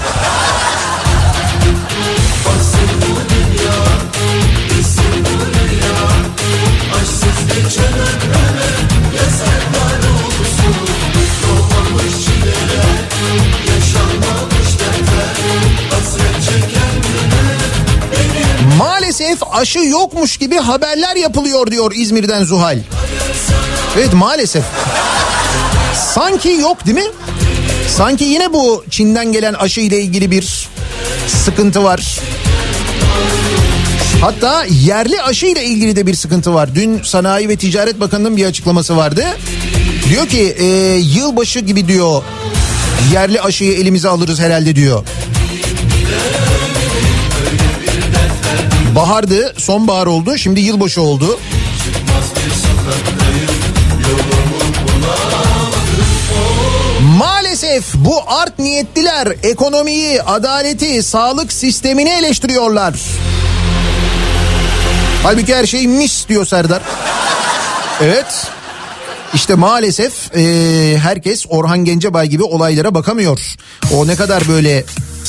Maalesef aşı yokmuş gibi haberler yapılıyor diyor İzmir'den Zuhal. Evet maalesef. Sanki yok değil mi? Sanki yine bu Çin'den gelen aşı ile ilgili bir sıkıntı var. Hatta yerli aşı ile ilgili de bir sıkıntı var. Dün Sanayi ve Ticaret Bakanı'nın bir açıklaması vardı. Diyor ki e, yılbaşı gibi diyor yerli aşıyı elimize alırız herhalde diyor. Bahardı, sonbahar oldu, şimdi yılbaşı oldu. Maalesef bu art niyetliler ekonomiyi, adaleti, sağlık sistemini eleştiriyorlar. Halbuki her şey mis diyor Serdar. Evet. İşte maalesef e, herkes Orhan Gencebay gibi olaylara bakamıyor. O ne kadar böyle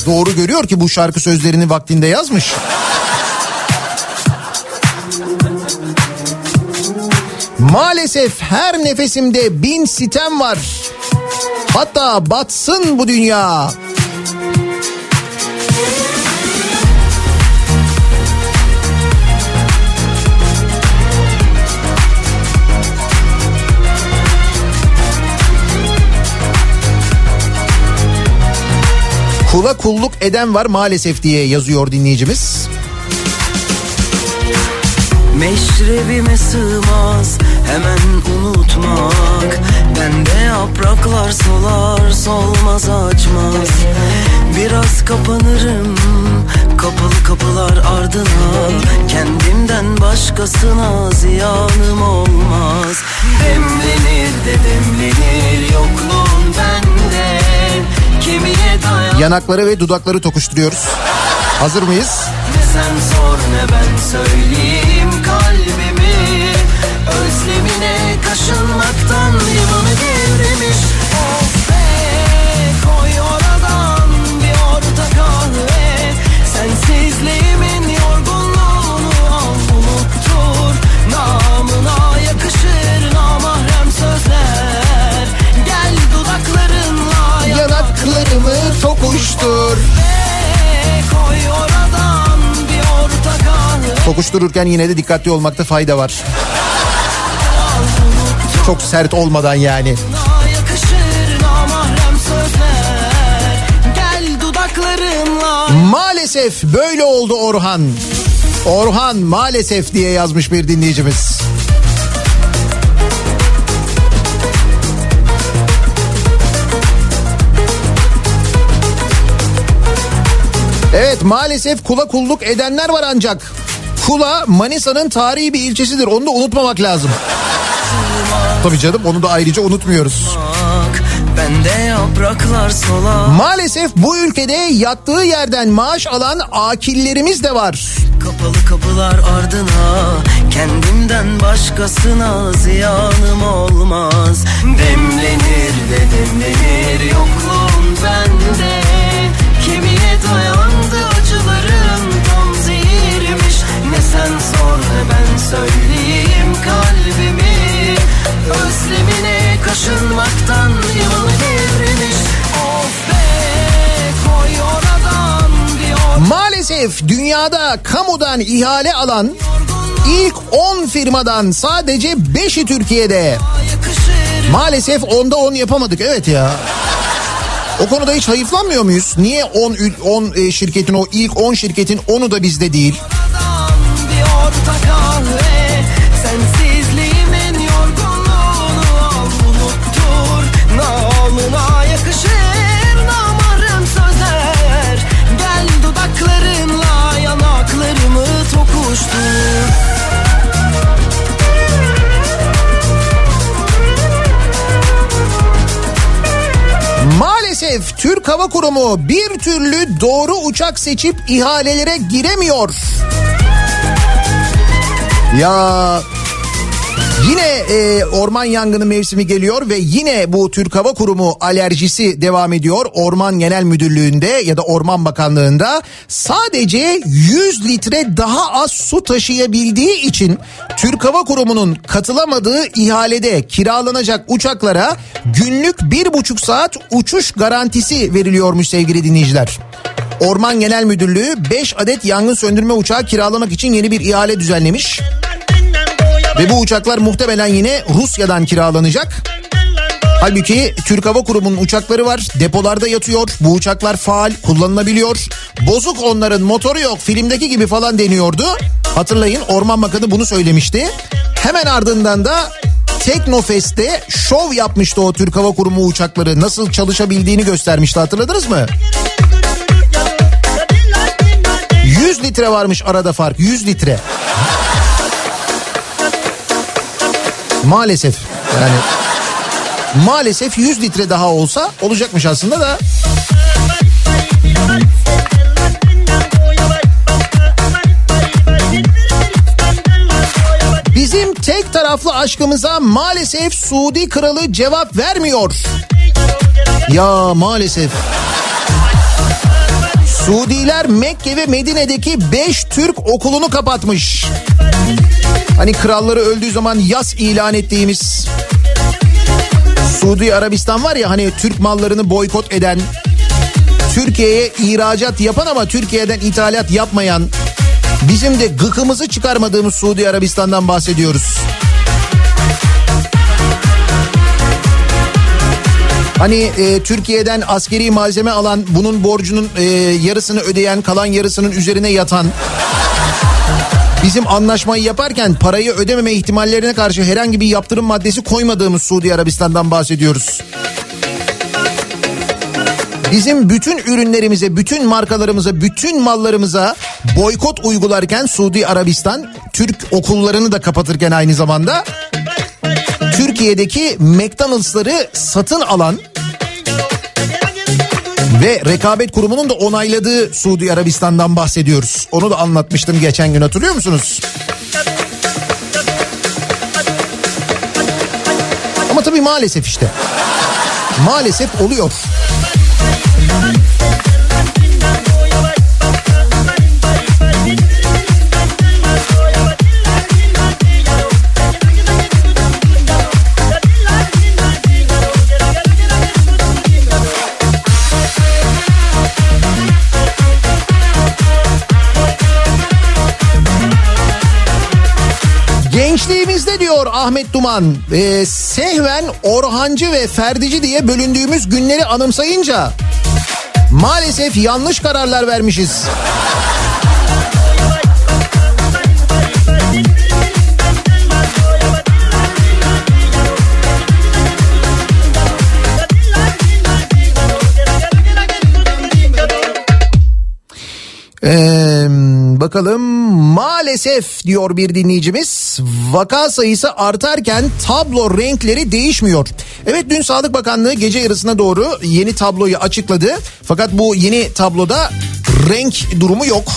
doğru görüyor ki bu şarkı sözlerini vaktinde yazmış. Maalesef her nefesimde bin sitem var. Hatta batsın bu dünya. Kula kulluk eden var maalesef diye yazıyor dinleyicimiz. Meşrebime sığmaz hemen unutmak. Bende yapraklar solar solmaz açmaz. Biraz kapanırım kapalı kapılar ardına. Kendimden başkasına ziyanım olmaz. Demlenir de demlenir yokluğun bende. Kemiğe dayan Yanakları ve dudakları tokuşturuyoruz. Hazır mıyız? Ne sen sor ne ben söyleyeyim Özlemine kaşınmaktan limanı devrilmiş Of be koy oradan bir orta kahve Sensizliğimin yorgunluğunu al unuttur. Namına yakışır namahrem sözler. Gel dudaklarınla yanaklarımı tokuştur be, yine de dikkatli olmakta fayda var. Çok sert olmadan yani. Maalesef böyle oldu Orhan. Orhan maalesef diye yazmış bir dinleyicimiz. Evet maalesef kula kulluk edenler var ancak. Kula Manisa'nın tarihi bir ilçesidir. Onu da unutmamak lazım. Tabii canım onu da ayrıca unutmuyoruz. Maalesef bu ülkede yattığı yerden maaş alan akillerimiz de var. Kapalı kapılar ardına Kendimden başkasına ziyanım olmaz. Demlenir ve demlenir yokluğun bende. Kemiğe dayandı acıların tam zehirmiş. Ne sen sor ne ben söyleyeyim kaşınmaktan yılanı devrilmiş Of be koy oradan diyor Maalesef dünyada kamudan ihale alan ilk 10 firmadan sadece 5'i Türkiye'de. Maalesef onda 10 yapamadık evet ya. O konuda hiç hayıflanmıyor muyuz? Niye 10 ül- 10 e, şirketin o ilk 10 şirketin 10'u da bizde değil? oradan bir Maalesef Türk Hava Kurumu bir türlü doğru uçak seçip ihalelere giremiyor. Ya Yine e, orman yangını mevsimi geliyor ve yine bu Türk Hava Kurumu alerjisi devam ediyor. Orman Genel Müdürlüğü'nde ya da Orman Bakanlığı'nda sadece 100 litre daha az su taşıyabildiği için Türk Hava Kurumu'nun katılamadığı ihalede kiralanacak uçaklara günlük bir buçuk saat uçuş garantisi veriliyormuş sevgili dinleyiciler. Orman Genel Müdürlüğü 5 adet yangın söndürme uçağı kiralamak için yeni bir ihale düzenlemiş. Ve bu uçaklar muhtemelen yine Rusya'dan kiralanacak. Halbuki Türk Hava Kurumu'nun uçakları var. Depolarda yatıyor. Bu uçaklar faal, kullanılabiliyor. Bozuk onların motoru yok. Filmdeki gibi falan deniyordu. Hatırlayın Orman Bakanı bunu söylemişti. Hemen ardından da Teknofest'te şov yapmıştı o Türk Hava Kurumu uçakları. Nasıl çalışabildiğini göstermişti hatırladınız mı? 100 litre varmış arada fark 100 litre. Maalesef yani maalesef 100 litre daha olsa olacakmış aslında da. Bizim tek taraflı aşkımıza maalesef Suudi kralı cevap vermiyor. Ya maalesef. Suudiler Mekke ve Medine'deki 5 Türk okulunu kapatmış. Hani kralları öldüğü zaman yas ilan ettiğimiz Suudi Arabistan var ya hani Türk mallarını boykot eden, Türkiye'ye ihracat yapan ama Türkiye'den ithalat yapmayan, bizim de gıkımızı çıkarmadığımız Suudi Arabistan'dan bahsediyoruz. Hani e, Türkiye'den askeri malzeme alan, bunun borcunun e, yarısını ödeyen, kalan yarısının üzerine yatan... Bizim anlaşmayı yaparken parayı ödememe ihtimallerine karşı herhangi bir yaptırım maddesi koymadığımız Suudi Arabistan'dan bahsediyoruz. Bizim bütün ürünlerimize, bütün markalarımıza, bütün mallarımıza boykot uygularken Suudi Arabistan Türk okullarını da kapatırken aynı zamanda Türkiye'deki McDonald's'ları satın alan ve rekabet kurumunun da onayladığı Suudi Arabistan'dan bahsediyoruz. Onu da anlatmıştım geçen gün hatırlıyor musunuz? Ama tabii maalesef işte. Maalesef oluyor. Ahmet Duman. Ee, Sehven, Orhancı ve Ferdici diye bölündüğümüz günleri anımsayınca maalesef yanlış kararlar vermişiz. Ee, bakalım maalesef diyor bir dinleyicimiz vaka sayısı artarken tablo renkleri değişmiyor. Evet dün Sağlık Bakanlığı gece yarısına doğru yeni tabloyu açıkladı. Fakat bu yeni tabloda renk durumu yok.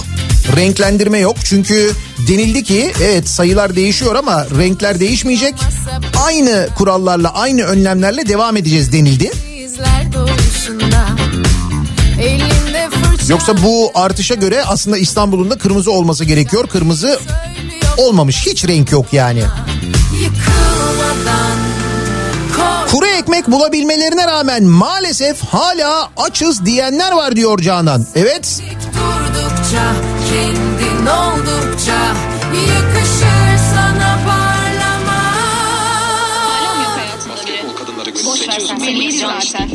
Renklendirme yok çünkü denildi ki evet sayılar değişiyor ama renkler değişmeyecek. Aynı kurallarla aynı önlemlerle devam edeceğiz denildi. Elinde Yoksa bu artışa göre aslında İstanbul'un da kırmızı olması gerekiyor. Kırmızı olmamış hiç renk yok yani. Kuru ekmek bulabilmelerine rağmen maalesef hala açız diyenler var diyor Canan. Evet durdukça Kendin oldukça Yakışır sana parlama Boş ver sen belli zaten.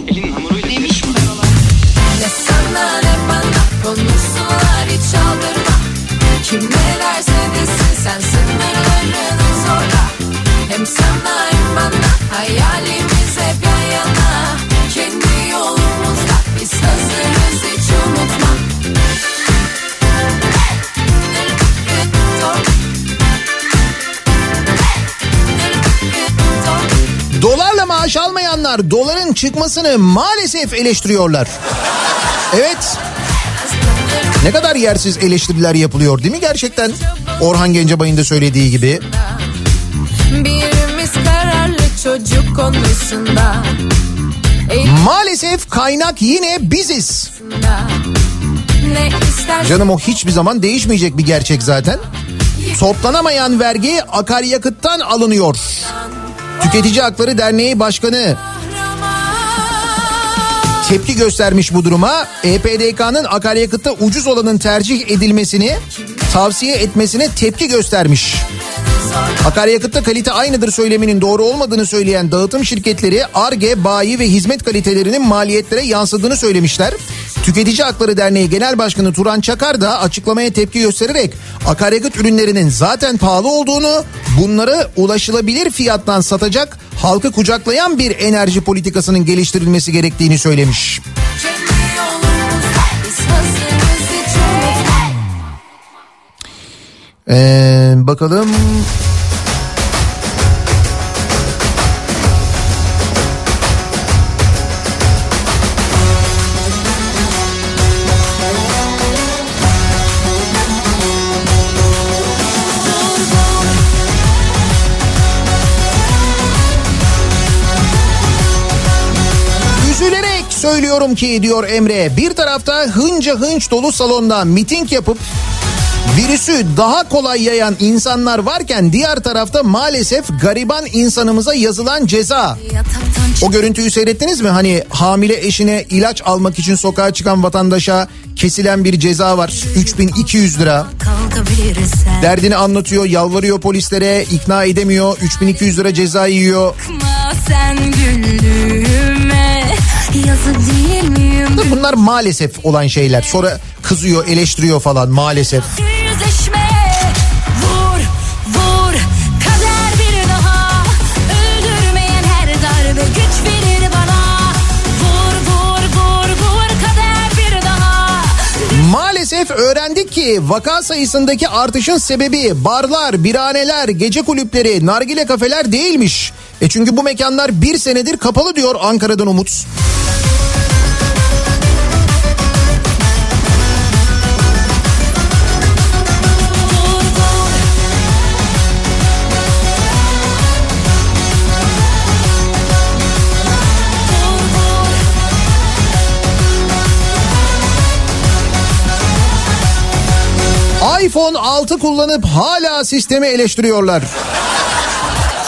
Ne sana ne bana Konuşsalar hiç aldırma Kim ne desin sen sınırlarını zorla Hem sana hem bana Hayalimiz hep yan yana. Kendi yolumuzda Biz hazırız hiç unutma. Dolarla maaş almayanlar doların çıkmasını maalesef eleştiriyorlar. Evet ne kadar yersiz eleştiriler yapılıyor değil mi gerçekten? Orhan Gencebay'ın da söylediği gibi. Birimiz kararlı çocuk konusunda Maalesef kaynak yine biziz. Canım o hiçbir zaman değişmeyecek bir gerçek zaten. Toplanamayan vergi akaryakıttan alınıyor. Tüketici Hakları Derneği Başkanı tepki göstermiş bu duruma. EPDK'nın akaryakıtta ucuz olanın tercih edilmesini tavsiye etmesine tepki göstermiş. Akaryakıtta kalite aynıdır söyleminin doğru olmadığını söyleyen dağıtım şirketleri ARGE, bayi ve hizmet kalitelerinin maliyetlere yansıdığını söylemişler. Tüketici Hakları Derneği Genel Başkanı Turan Çakar da açıklamaya tepki göstererek akaryakıt ürünlerinin zaten pahalı olduğunu, bunları ulaşılabilir fiyattan satacak, halkı kucaklayan bir enerji politikasının geliştirilmesi gerektiğini söylemiş. Ee, bakalım. Söylüyorum ki diyor Emre bir tarafta hınca hınç dolu salonda miting yapıp virüsü daha kolay yayan insanlar varken diğer tarafta maalesef gariban insanımıza yazılan ceza. O görüntüyü seyrettiniz mi? Hani hamile eşine ilaç almak için sokağa çıkan vatandaşa kesilen bir ceza var. 3200 lira. Derdini anlatıyor, yalvarıyor polislere, ikna edemiyor. 3200 lira ceza yiyor. Yazık değil miyim Bunlar maalesef olan şeyler. Sonra kızıyor, eleştiriyor falan maalesef. Yüzleşme Maalesef öğrendik ki vaka sayısındaki artışın sebebi barlar, biraneler, gece kulüpleri, nargile kafeler değilmiş. E çünkü bu mekanlar bir senedir kapalı diyor Ankara'dan Umut. iPhone 6 kullanıp hala sistemi eleştiriyorlar.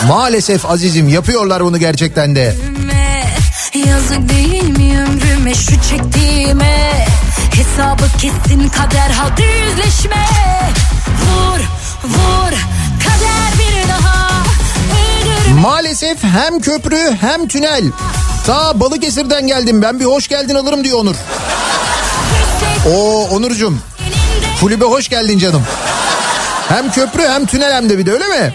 Maalesef azizim yapıyorlar bunu gerçekten de. Yazık değil mi ömrüme şu çektiğime Hesabı kesin kader hadi yüzleşme Vur vur kader bir daha Maalesef hem köprü hem tünel. Ta Balıkesir'den geldim ben bir hoş geldin alırım diyor Onur. Oo Onurcuğum kulübe hoş geldin canım. Hem köprü hem tünel hem de bir de öyle mi?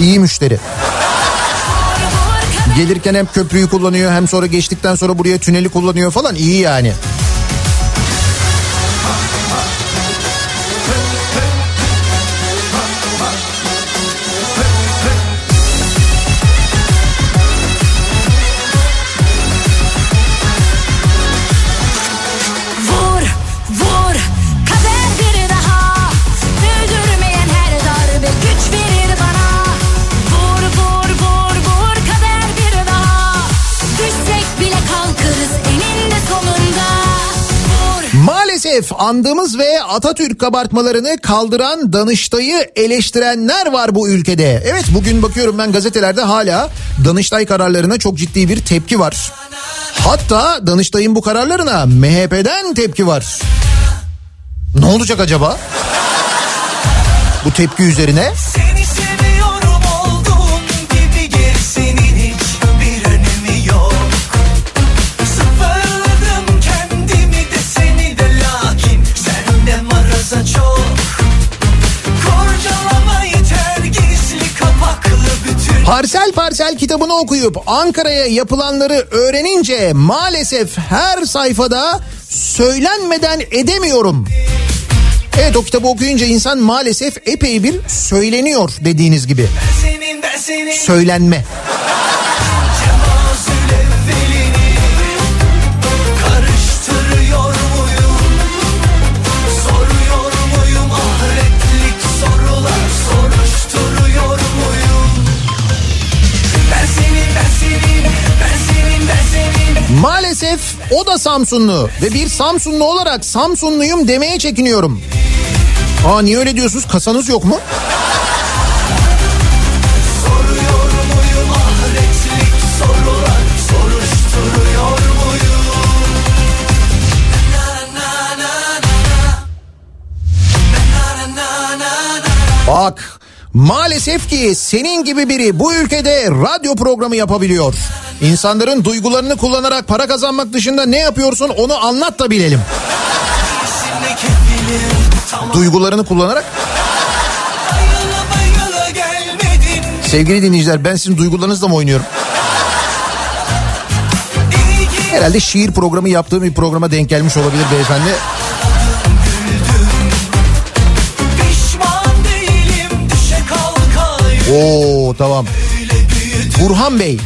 İyi müşteri. Gelirken hem köprüyü kullanıyor hem sonra geçtikten sonra buraya tüneli kullanıyor falan iyi yani. Maalesef andığımız ve Atatürk kabartmalarını kaldıran Danıştay'ı eleştirenler var bu ülkede. Evet bugün bakıyorum ben gazetelerde hala Danıştay kararlarına çok ciddi bir tepki var. Hatta Danıştay'ın bu kararlarına MHP'den tepki var. Ne olacak acaba? Bu tepki üzerine Seni Parsel parsel kitabını okuyup Ankara'ya yapılanları öğrenince maalesef her sayfada söylenmeden edemiyorum. Evet o kitabı okuyunca insan maalesef epey bir söyleniyor dediğiniz gibi. senin ben senin Söylenme. Maalesef o da Samsunlu ve bir Samsunlu olarak Samsunluyum demeye çekiniyorum. Aa niye öyle diyorsunuz? Kasanız yok mu? Bak maalesef ki senin gibi biri bu ülkede radyo programı yapabiliyor. İnsanların duygularını kullanarak para kazanmak dışında ne yapıyorsun onu anlat da bilelim. Duygularını kullanarak sevgili dinleyiciler ben sizin duygularınızla mı oynuyorum? Herhalde şiir programı yaptığım bir programa denk gelmiş olabilir beyefendi. Oo tamam. Burhan Bey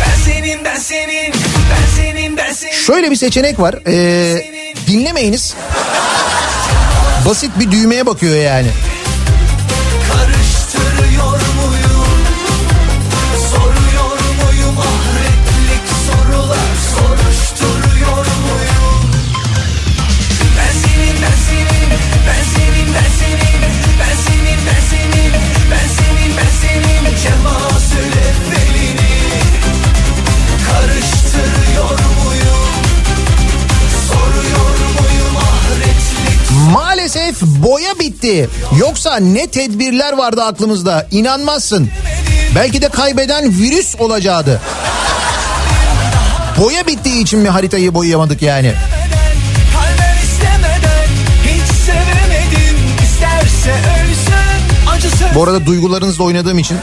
Ben senin ben senin ben senin ben senin şöyle bir seçenek var. Ee, dinlemeyiniz. Basit bir düğmeye bakıyor yani. Bitti. Yoksa ne tedbirler vardı aklımızda inanmazsın. Belki de kaybeden virüs olacaktı. Boya bittiği için mi haritayı boyayamadık yani? Bu arada duygularınızla oynadığım için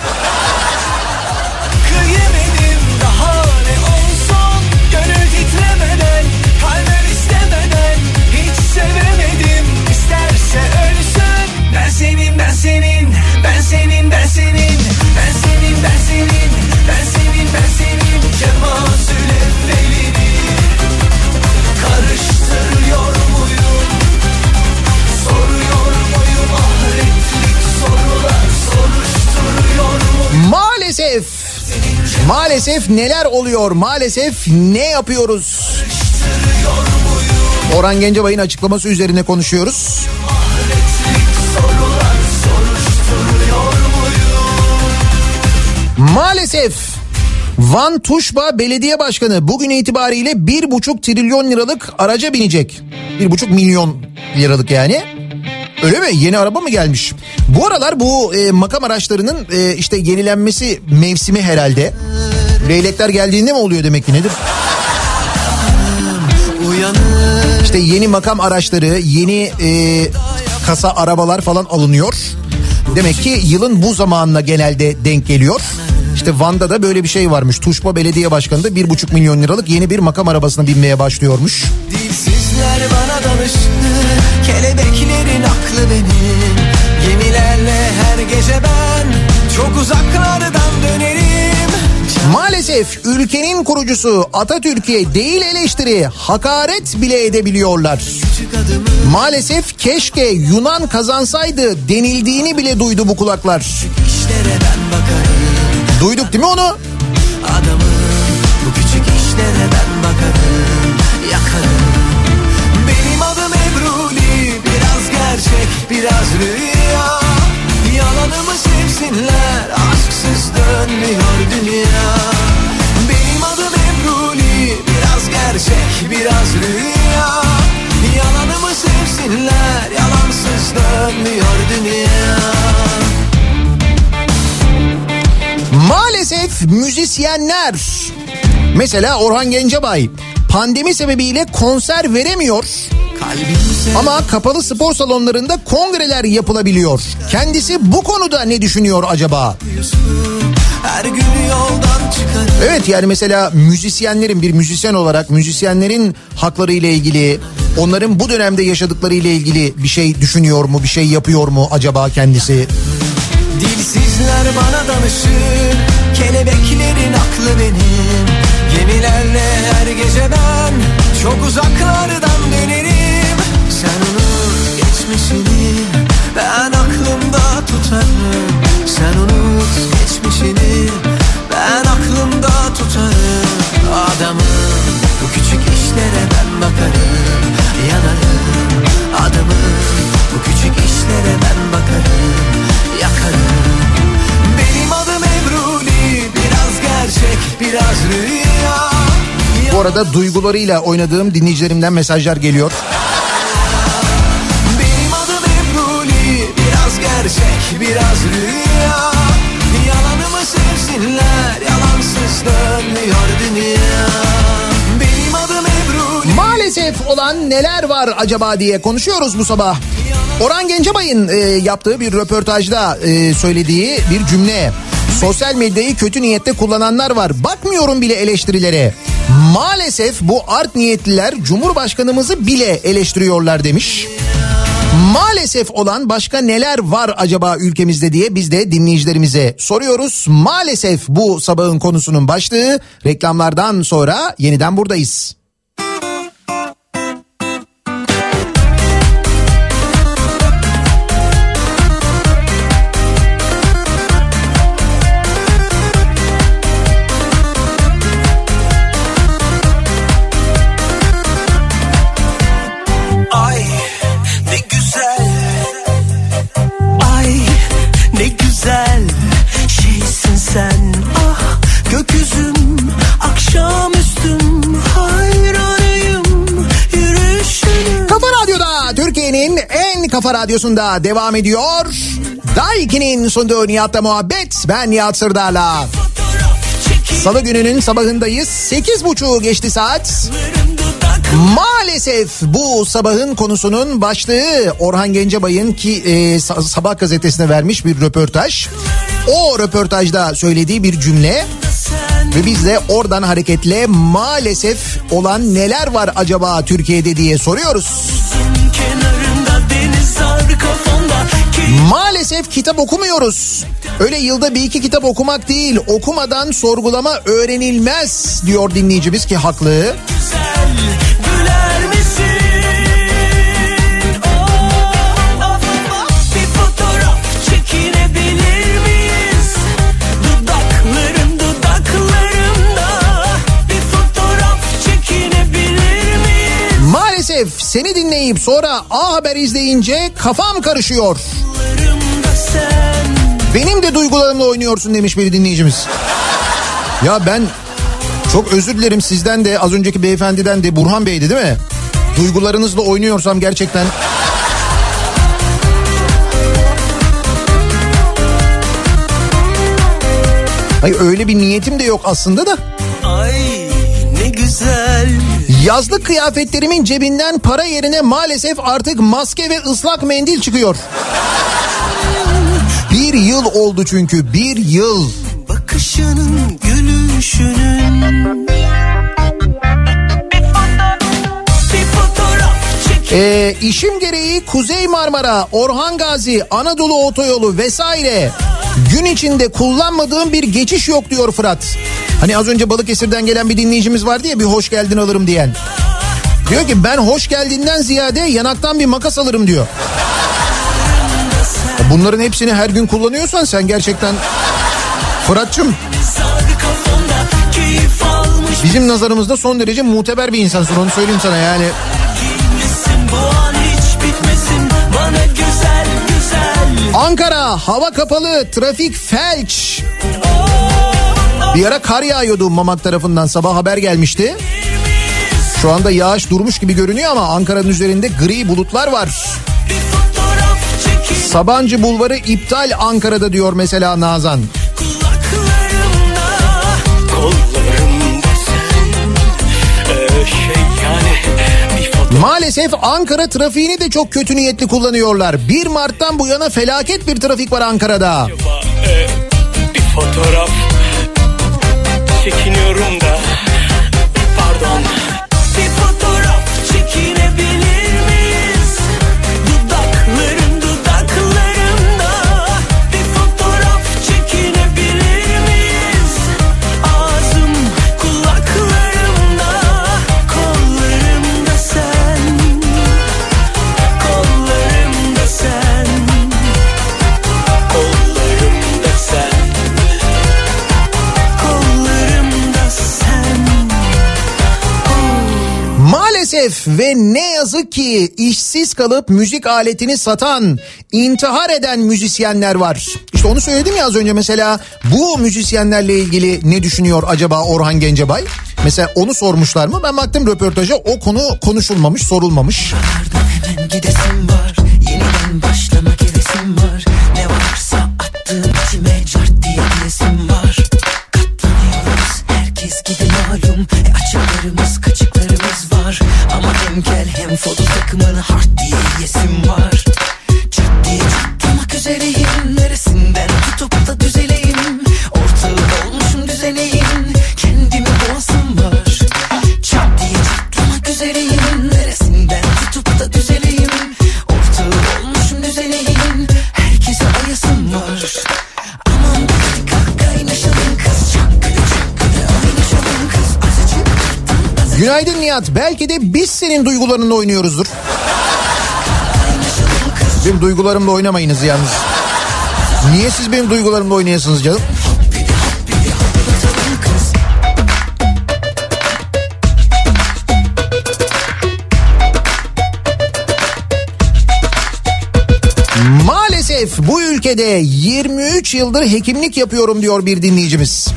maalesef neler oluyor maalesef ne yapıyoruz? Orhan Gencebay'ın açıklaması üzerine konuşuyoruz. Maalesef Van Tuşba Belediye Başkanı bugün itibariyle bir buçuk trilyon liralık araca binecek. Bir buçuk milyon liralık yani. Öyle mi? Yeni araba mı gelmiş? Bu aralar bu e, makam araçlarının e, işte yenilenmesi mevsimi herhalde. Leylekler geldiğinde mi oluyor demek ki nedir? İşte yeni makam araçları, yeni e, kasa arabalar falan alınıyor. Demek ki yılın bu zamanına genelde denk geliyor. İşte Van'da da böyle bir şey varmış. Tuşba Belediye Başkanı da bir buçuk milyon liralık yeni bir makam arabasına binmeye başlıyormuş. Dilsizler bana danıştı Kelebeklerin aklı benim Gemilerle her gece ben Çok uzaklardan dönerim Maalesef ülkenin kurucusu Atatürk'e değil eleştiri hakaret bile edebiliyorlar. Maalesef keşke Yunan kazansaydı denildiğini bile duydu bu kulaklar. Duyduk değil mi onu? Gerçek biraz rüya. Yalanımı sevsinler Aşksız dönmüyor dünya. Benim adım Ebruli Biraz gerçek biraz rüya. Yalanımı sevsinler Yalansız dönmüyor dünya. Maalesef müzisyenler mesela Orhan Gencebay pandemi sebebiyle konser veremiyor. Ama kapalı spor salonlarında kongreler yapılabiliyor. Kendisi bu konuda ne düşünüyor acaba? Her gün yoldan çıkarım Evet yani mesela müzisyenlerin bir müzisyen olarak müzisyenlerin hakları ile ilgili onların bu dönemde yaşadıkları ile ilgili bir şey düşünüyor mu bir şey yapıyor mu acaba kendisi? Dilsizler bana danışır Kelebeklerin aklı benim Gemilerle her gece ben Çok uzaklardan dönerim. Sen unut geçmişini Ben aklımda tutarım. Sen unut geçmişini Ben aklımda tutarım. Adamım bu küçük işlere ben bakarım Yanarım. Adamım bu küçük işlere ben bakarım Yakarım. Benim adım Ebruli Biraz gerçek biraz rüya arada duygularıyla oynadığım dinleyicilerimden mesajlar geliyor. Benim adım Ebruli Biraz gerçek biraz rüya Yalanımı sevsinler Yalansız dönmüyor dünya Benim adım Ebruli Maalesef olan neler var acaba diye konuşuyoruz bu sabah. Orhan Gencebay'ın e, yaptığı bir röportajda e, söylediği bir cümle. Sosyal medyayı kötü niyette kullananlar var. Bakmıyorum bile eleştirilere. Maalesef bu art niyetliler Cumhurbaşkanımızı bile eleştiriyorlar demiş. Maalesef olan başka neler var acaba ülkemizde diye biz de dinleyicilerimize soruyoruz. Maalesef bu sabahın konusunun başlığı reklamlardan sonra yeniden buradayız. Kafa radyosunda devam ediyor. Daiki'nin sunduğu Nihat'la muhabbet ben Nihat Sırdar'la. Salı gününün sabahındayız. Sekiz buçuğu geçti saat. Maalesef bu sabahın konusunun başlığı Orhan Gencebay'ın ki e, Sa- Sabah gazetesine vermiş bir röportaj. O röportajda söylediği bir cümle ve biz de oradan hareketle maalesef olan neler var acaba Türkiye'de diye soruyoruz. Maalesef kitap okumuyoruz. Öyle yılda bir iki kitap okumak değil, okumadan sorgulama öğrenilmez diyor dinleyicimiz ki haklı. güzel Şeref seni dinleyip sonra A Haber izleyince kafam karışıyor. Benim de duygularımla oynuyorsun demiş bir dinleyicimiz. ya ben çok özür dilerim sizden de az önceki beyefendiden de Burhan Bey'di değil mi? Duygularınızla oynuyorsam gerçekten Hayır öyle bir niyetim de yok aslında da. Ay güzel Yazlık kıyafetlerimin cebinden para yerine maalesef artık maske ve ıslak mendil çıkıyor. Bir yıl oldu çünkü bir yıl. Bakışının gülüşünün Ee, işim gereği Kuzey Marmara, Orhan Gazi, Anadolu Otoyolu vesaire gün içinde kullanmadığım bir geçiş yok diyor Fırat. Hani az önce Balıkesir'den gelen bir dinleyicimiz vardı ya bir hoş geldin alırım diyen. Diyor ki ben hoş geldiğinden ziyade yanaktan bir makas alırım diyor. Bunların hepsini her gün kullanıyorsan sen gerçekten Fırat'cığım bizim nazarımızda son derece muteber bir insansın onu söyleyeyim sana yani. Ankara hava kapalı trafik felç. Bir ara kar yağıyordu Mamak tarafından sabah haber gelmişti. Şu anda yağış durmuş gibi görünüyor ama Ankara'nın üzerinde gri bulutlar var. Sabancı Bulvarı iptal Ankara'da diyor mesela Nazan. kulaklarımda Kollarımda Maalesef Ankara trafiğini de çok kötü niyetli kullanıyorlar. 1 Mart'tan bu yana felaket bir trafik var Ankara'da. Bir fotoğraf Çekiniyorum da Pardon Maalesef ve ne yazık ki işsiz kalıp müzik aletini satan, intihar eden müzisyenler var. İşte onu söyledim ya az önce mesela bu müzisyenlerle ilgili ne düşünüyor acaba Orhan Gencebay? Mesela onu sormuşlar mı? Ben baktım röportaja o konu konuşulmamış, sorulmamış. Hemen gidesim var Nihat. Belki de biz senin duygularınla oynuyoruzdur. Benim duygularımla oynamayınız yalnız. Niye siz benim duygularımla oynayasınız canım? Maalesef bu ülkede 23 yıldır hekimlik yapıyorum diyor bir dinleyicimiz.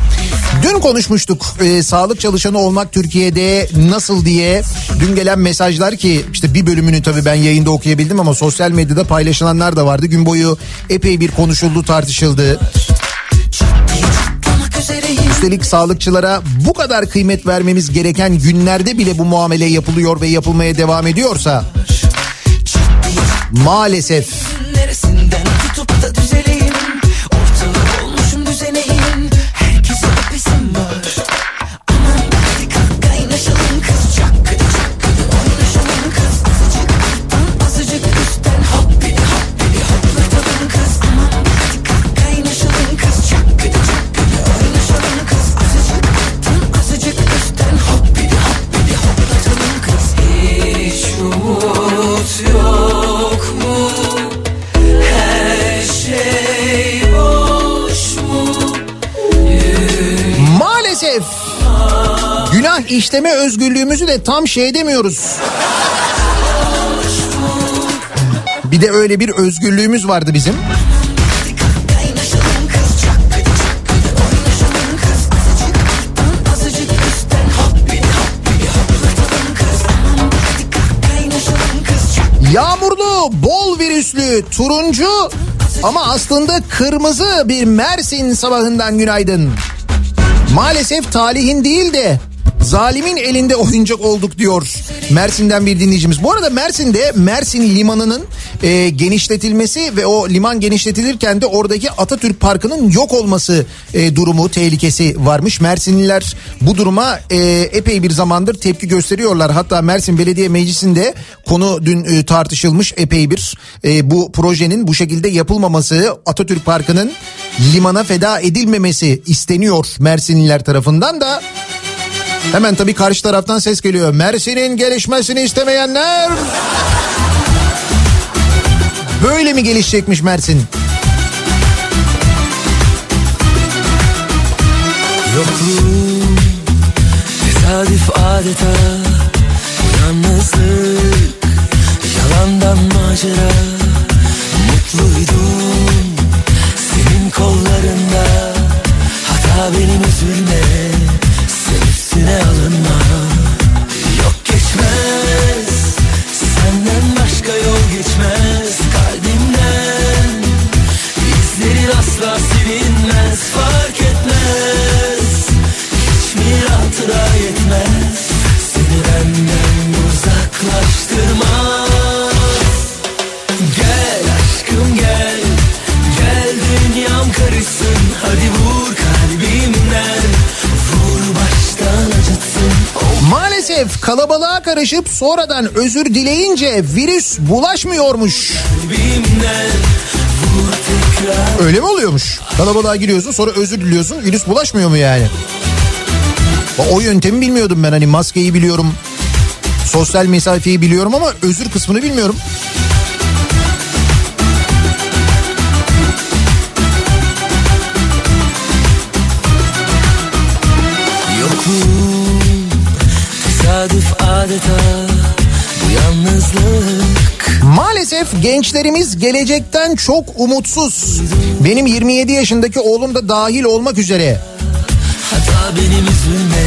Konuşmuştuk e, sağlık çalışanı olmak Türkiye'de nasıl diye. Dün gelen mesajlar ki işte bir bölümünü tabii ben yayında okuyabildim ama sosyal medyada paylaşılanlar da vardı. Gün boyu epey bir konuşuldu tartışıldı. Üstelik sağlıkçılara bu kadar kıymet vermemiz gereken günlerde bile bu muamele yapılıyor ve yapılmaya devam ediyorsa maalesef günah işleme özgürlüğümüzü de tam şey demiyoruz. Bir de öyle bir özgürlüğümüz vardı bizim. Yağmurlu, bol virüslü, turuncu ama aslında kırmızı bir Mersin sabahından günaydın. Maalesef talihin değil de zalimin elinde oyuncak olduk diyor Mersin'den bir dinleyicimiz. Bu arada Mersin'de Mersin limanının e, genişletilmesi ve o liman genişletilirken de oradaki Atatürk Parkı'nın yok olması e, durumu tehlikesi varmış. Mersinliler bu duruma e, epey bir zamandır tepki gösteriyorlar. Hatta Mersin Belediye Meclisi'nde konu dün e, tartışılmış epey bir e, bu projenin bu şekilde yapılmaması Atatürk Parkı'nın limana feda edilmemesi isteniyor Mersinliler tarafından da Hemen tabii karşı taraftan ses geliyor. Mersin'in gelişmesini istemeyenler. Böyle mi gelişecekmiş Mersin? Yokluğum tesadüf adeta Yalnızlık yalandan macera Mutluydum senin kollarında Hata benim üzülme sen üstüne alınma. Yok geçmez senden başka yol geçmez. Kalbimden İzlerin asla silinmez. Fark etmez Hiçbir hatıra yetmez. Seni benden Maalesef kalabalığa karışıp sonradan özür dileyince virüs bulaşmıyormuş. Öyle mi oluyormuş? Kalabalığa giriyorsun sonra özür diliyorsun virüs bulaşmıyor mu yani? O yöntemi bilmiyordum ben hani maskeyi biliyorum. Sosyal mesafeyi biliyorum ama özür kısmını bilmiyorum. Tesadüf adeta Bu yalnızlık Maalesef gençlerimiz gelecekten çok umutsuz. Benim 27 yaşındaki oğlum da dahil olmak üzere. Hata benim üzülme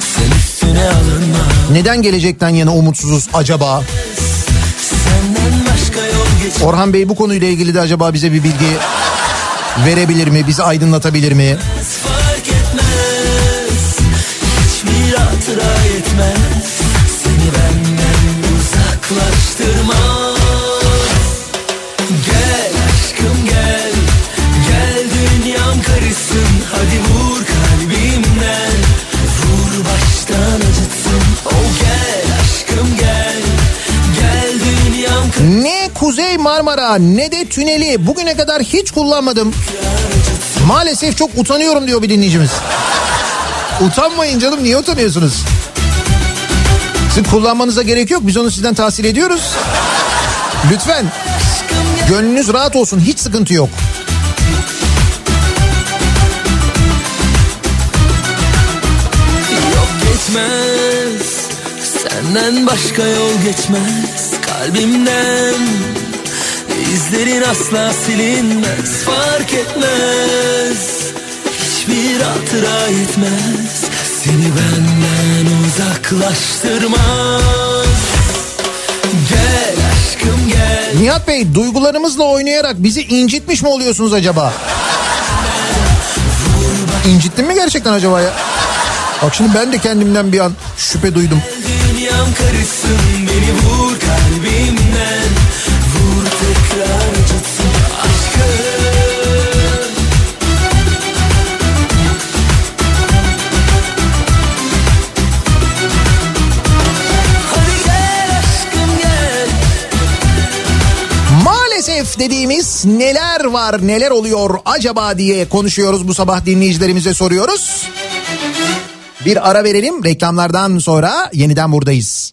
Sen üstüne alınma Neden gelecekten yana umutsuzuz acaba? Orhan Bey bu konuyla ilgili de acaba bize bir bilgi verebilir mi? Bizi aydınlatabilir mi? Ne Kuzey Marmara ne de tüneli bugüne kadar hiç kullanmadım. Maalesef çok utanıyorum diyor bir dinleyicimiz. Utanmayın canım niye utanıyorsunuz? Sizin kullanmanıza gerek yok. Biz onu sizden tahsil ediyoruz. Lütfen. Gönlünüz rahat olsun. Hiç sıkıntı yok. Yok geçmez. Senden başka yol geçmez. Kalbimden İzlerin asla silinmez. Fark etmez. Hiçbir hatıra yetmez Seni benden uzaklaştırmaz Gel aşkım gel Nihat Bey duygularımızla oynayarak bizi incitmiş mi oluyorsunuz acaba? İncittin mi gerçekten acaba ya? Bak şimdi ben de kendimden bir an şüphe duydum. Dünyam karışsın dediğimiz neler var neler oluyor acaba diye konuşuyoruz bu sabah dinleyicilerimize soruyoruz. Bir ara verelim reklamlardan sonra yeniden buradayız.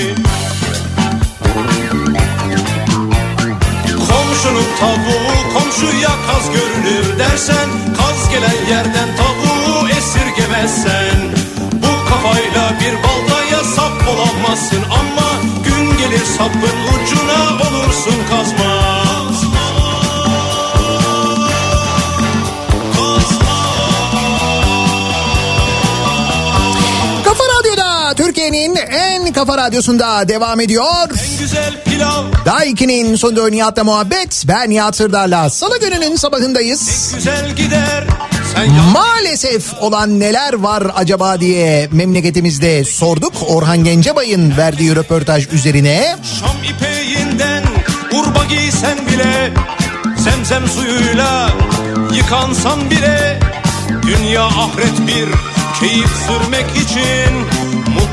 Komşunun tavuğu komşuya kaz görünür dersen Kaz gelen yerden tavuğu esirgemezsen. Bu kafayla bir baltaya sap olamazsın Ama gün gelir sapın ucuna olursun kazma kafa radyosunda devam ediyor. En güzel pilav Daiki'nin sonunda Nihat'la muhabbet. Ben Nihat Sırdar'la Salı gününün sabahındayız. gider Maalesef olan neler var acaba diye memleketimizde sorduk. Orhan Gencebay'ın verdiği röportaj üzerine. Şam ipeğinden urba giysen bile Zemzem suyuyla yıkansan bile Dünya ahiret bir keyif sürmek için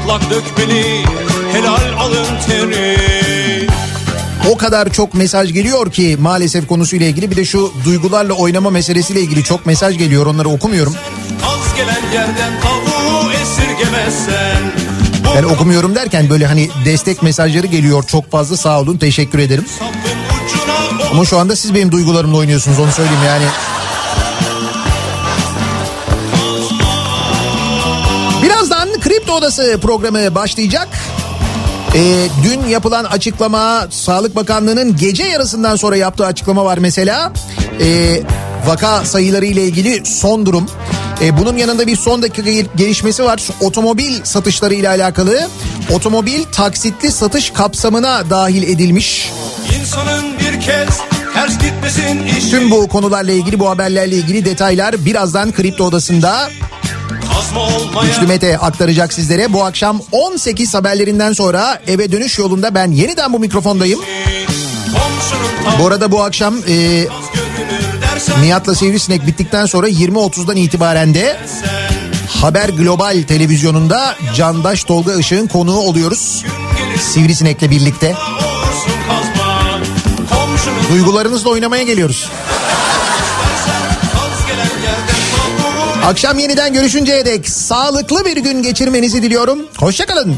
Mutlak dökmeli helal alın teri O kadar çok mesaj geliyor ki maalesef konusuyla ilgili bir de şu duygularla oynama meselesiyle ilgili çok mesaj geliyor onları okumuyorum. Az gelen yerden tavuğu esirgemezsen Ben okumuyorum derken böyle hani destek mesajları geliyor çok fazla sağ olun teşekkür ederim. Ama şu anda siz benim duygularımla oynuyorsunuz onu söyleyeyim yani. Kripto Odası programı başlayacak. Ee, dün yapılan açıklama Sağlık Bakanlığı'nın gece yarısından sonra yaptığı açıklama var mesela. Ee, vaka sayıları ile ilgili son durum. Ee, bunun yanında bir son dakika gel- gelişmesi var. Otomobil satışları ile alakalı. Otomobil taksitli satış kapsamına dahil edilmiş. insanın bir kez ters gitmesin işi Tüm bu konularla ilgili bu haberlerle ilgili detaylar birazdan Kripto Odası'nda Güçlü Mete aktaracak sizlere. Bu akşam 18 haberlerinden sonra eve dönüş yolunda ben yeniden bu mikrofondayım. Bu arada bu akşam e, Nihat'la Sivrisinek bittikten sonra 20.30'dan itibaren de Haber Global televizyonunda Candaş Tolga Işık'ın konuğu oluyoruz. Sivrisinek'le birlikte. Duygularınızla oynamaya geliyoruz. Akşam yeniden görüşünceye dek sağlıklı bir gün geçirmenizi diliyorum. Hoşçakalın.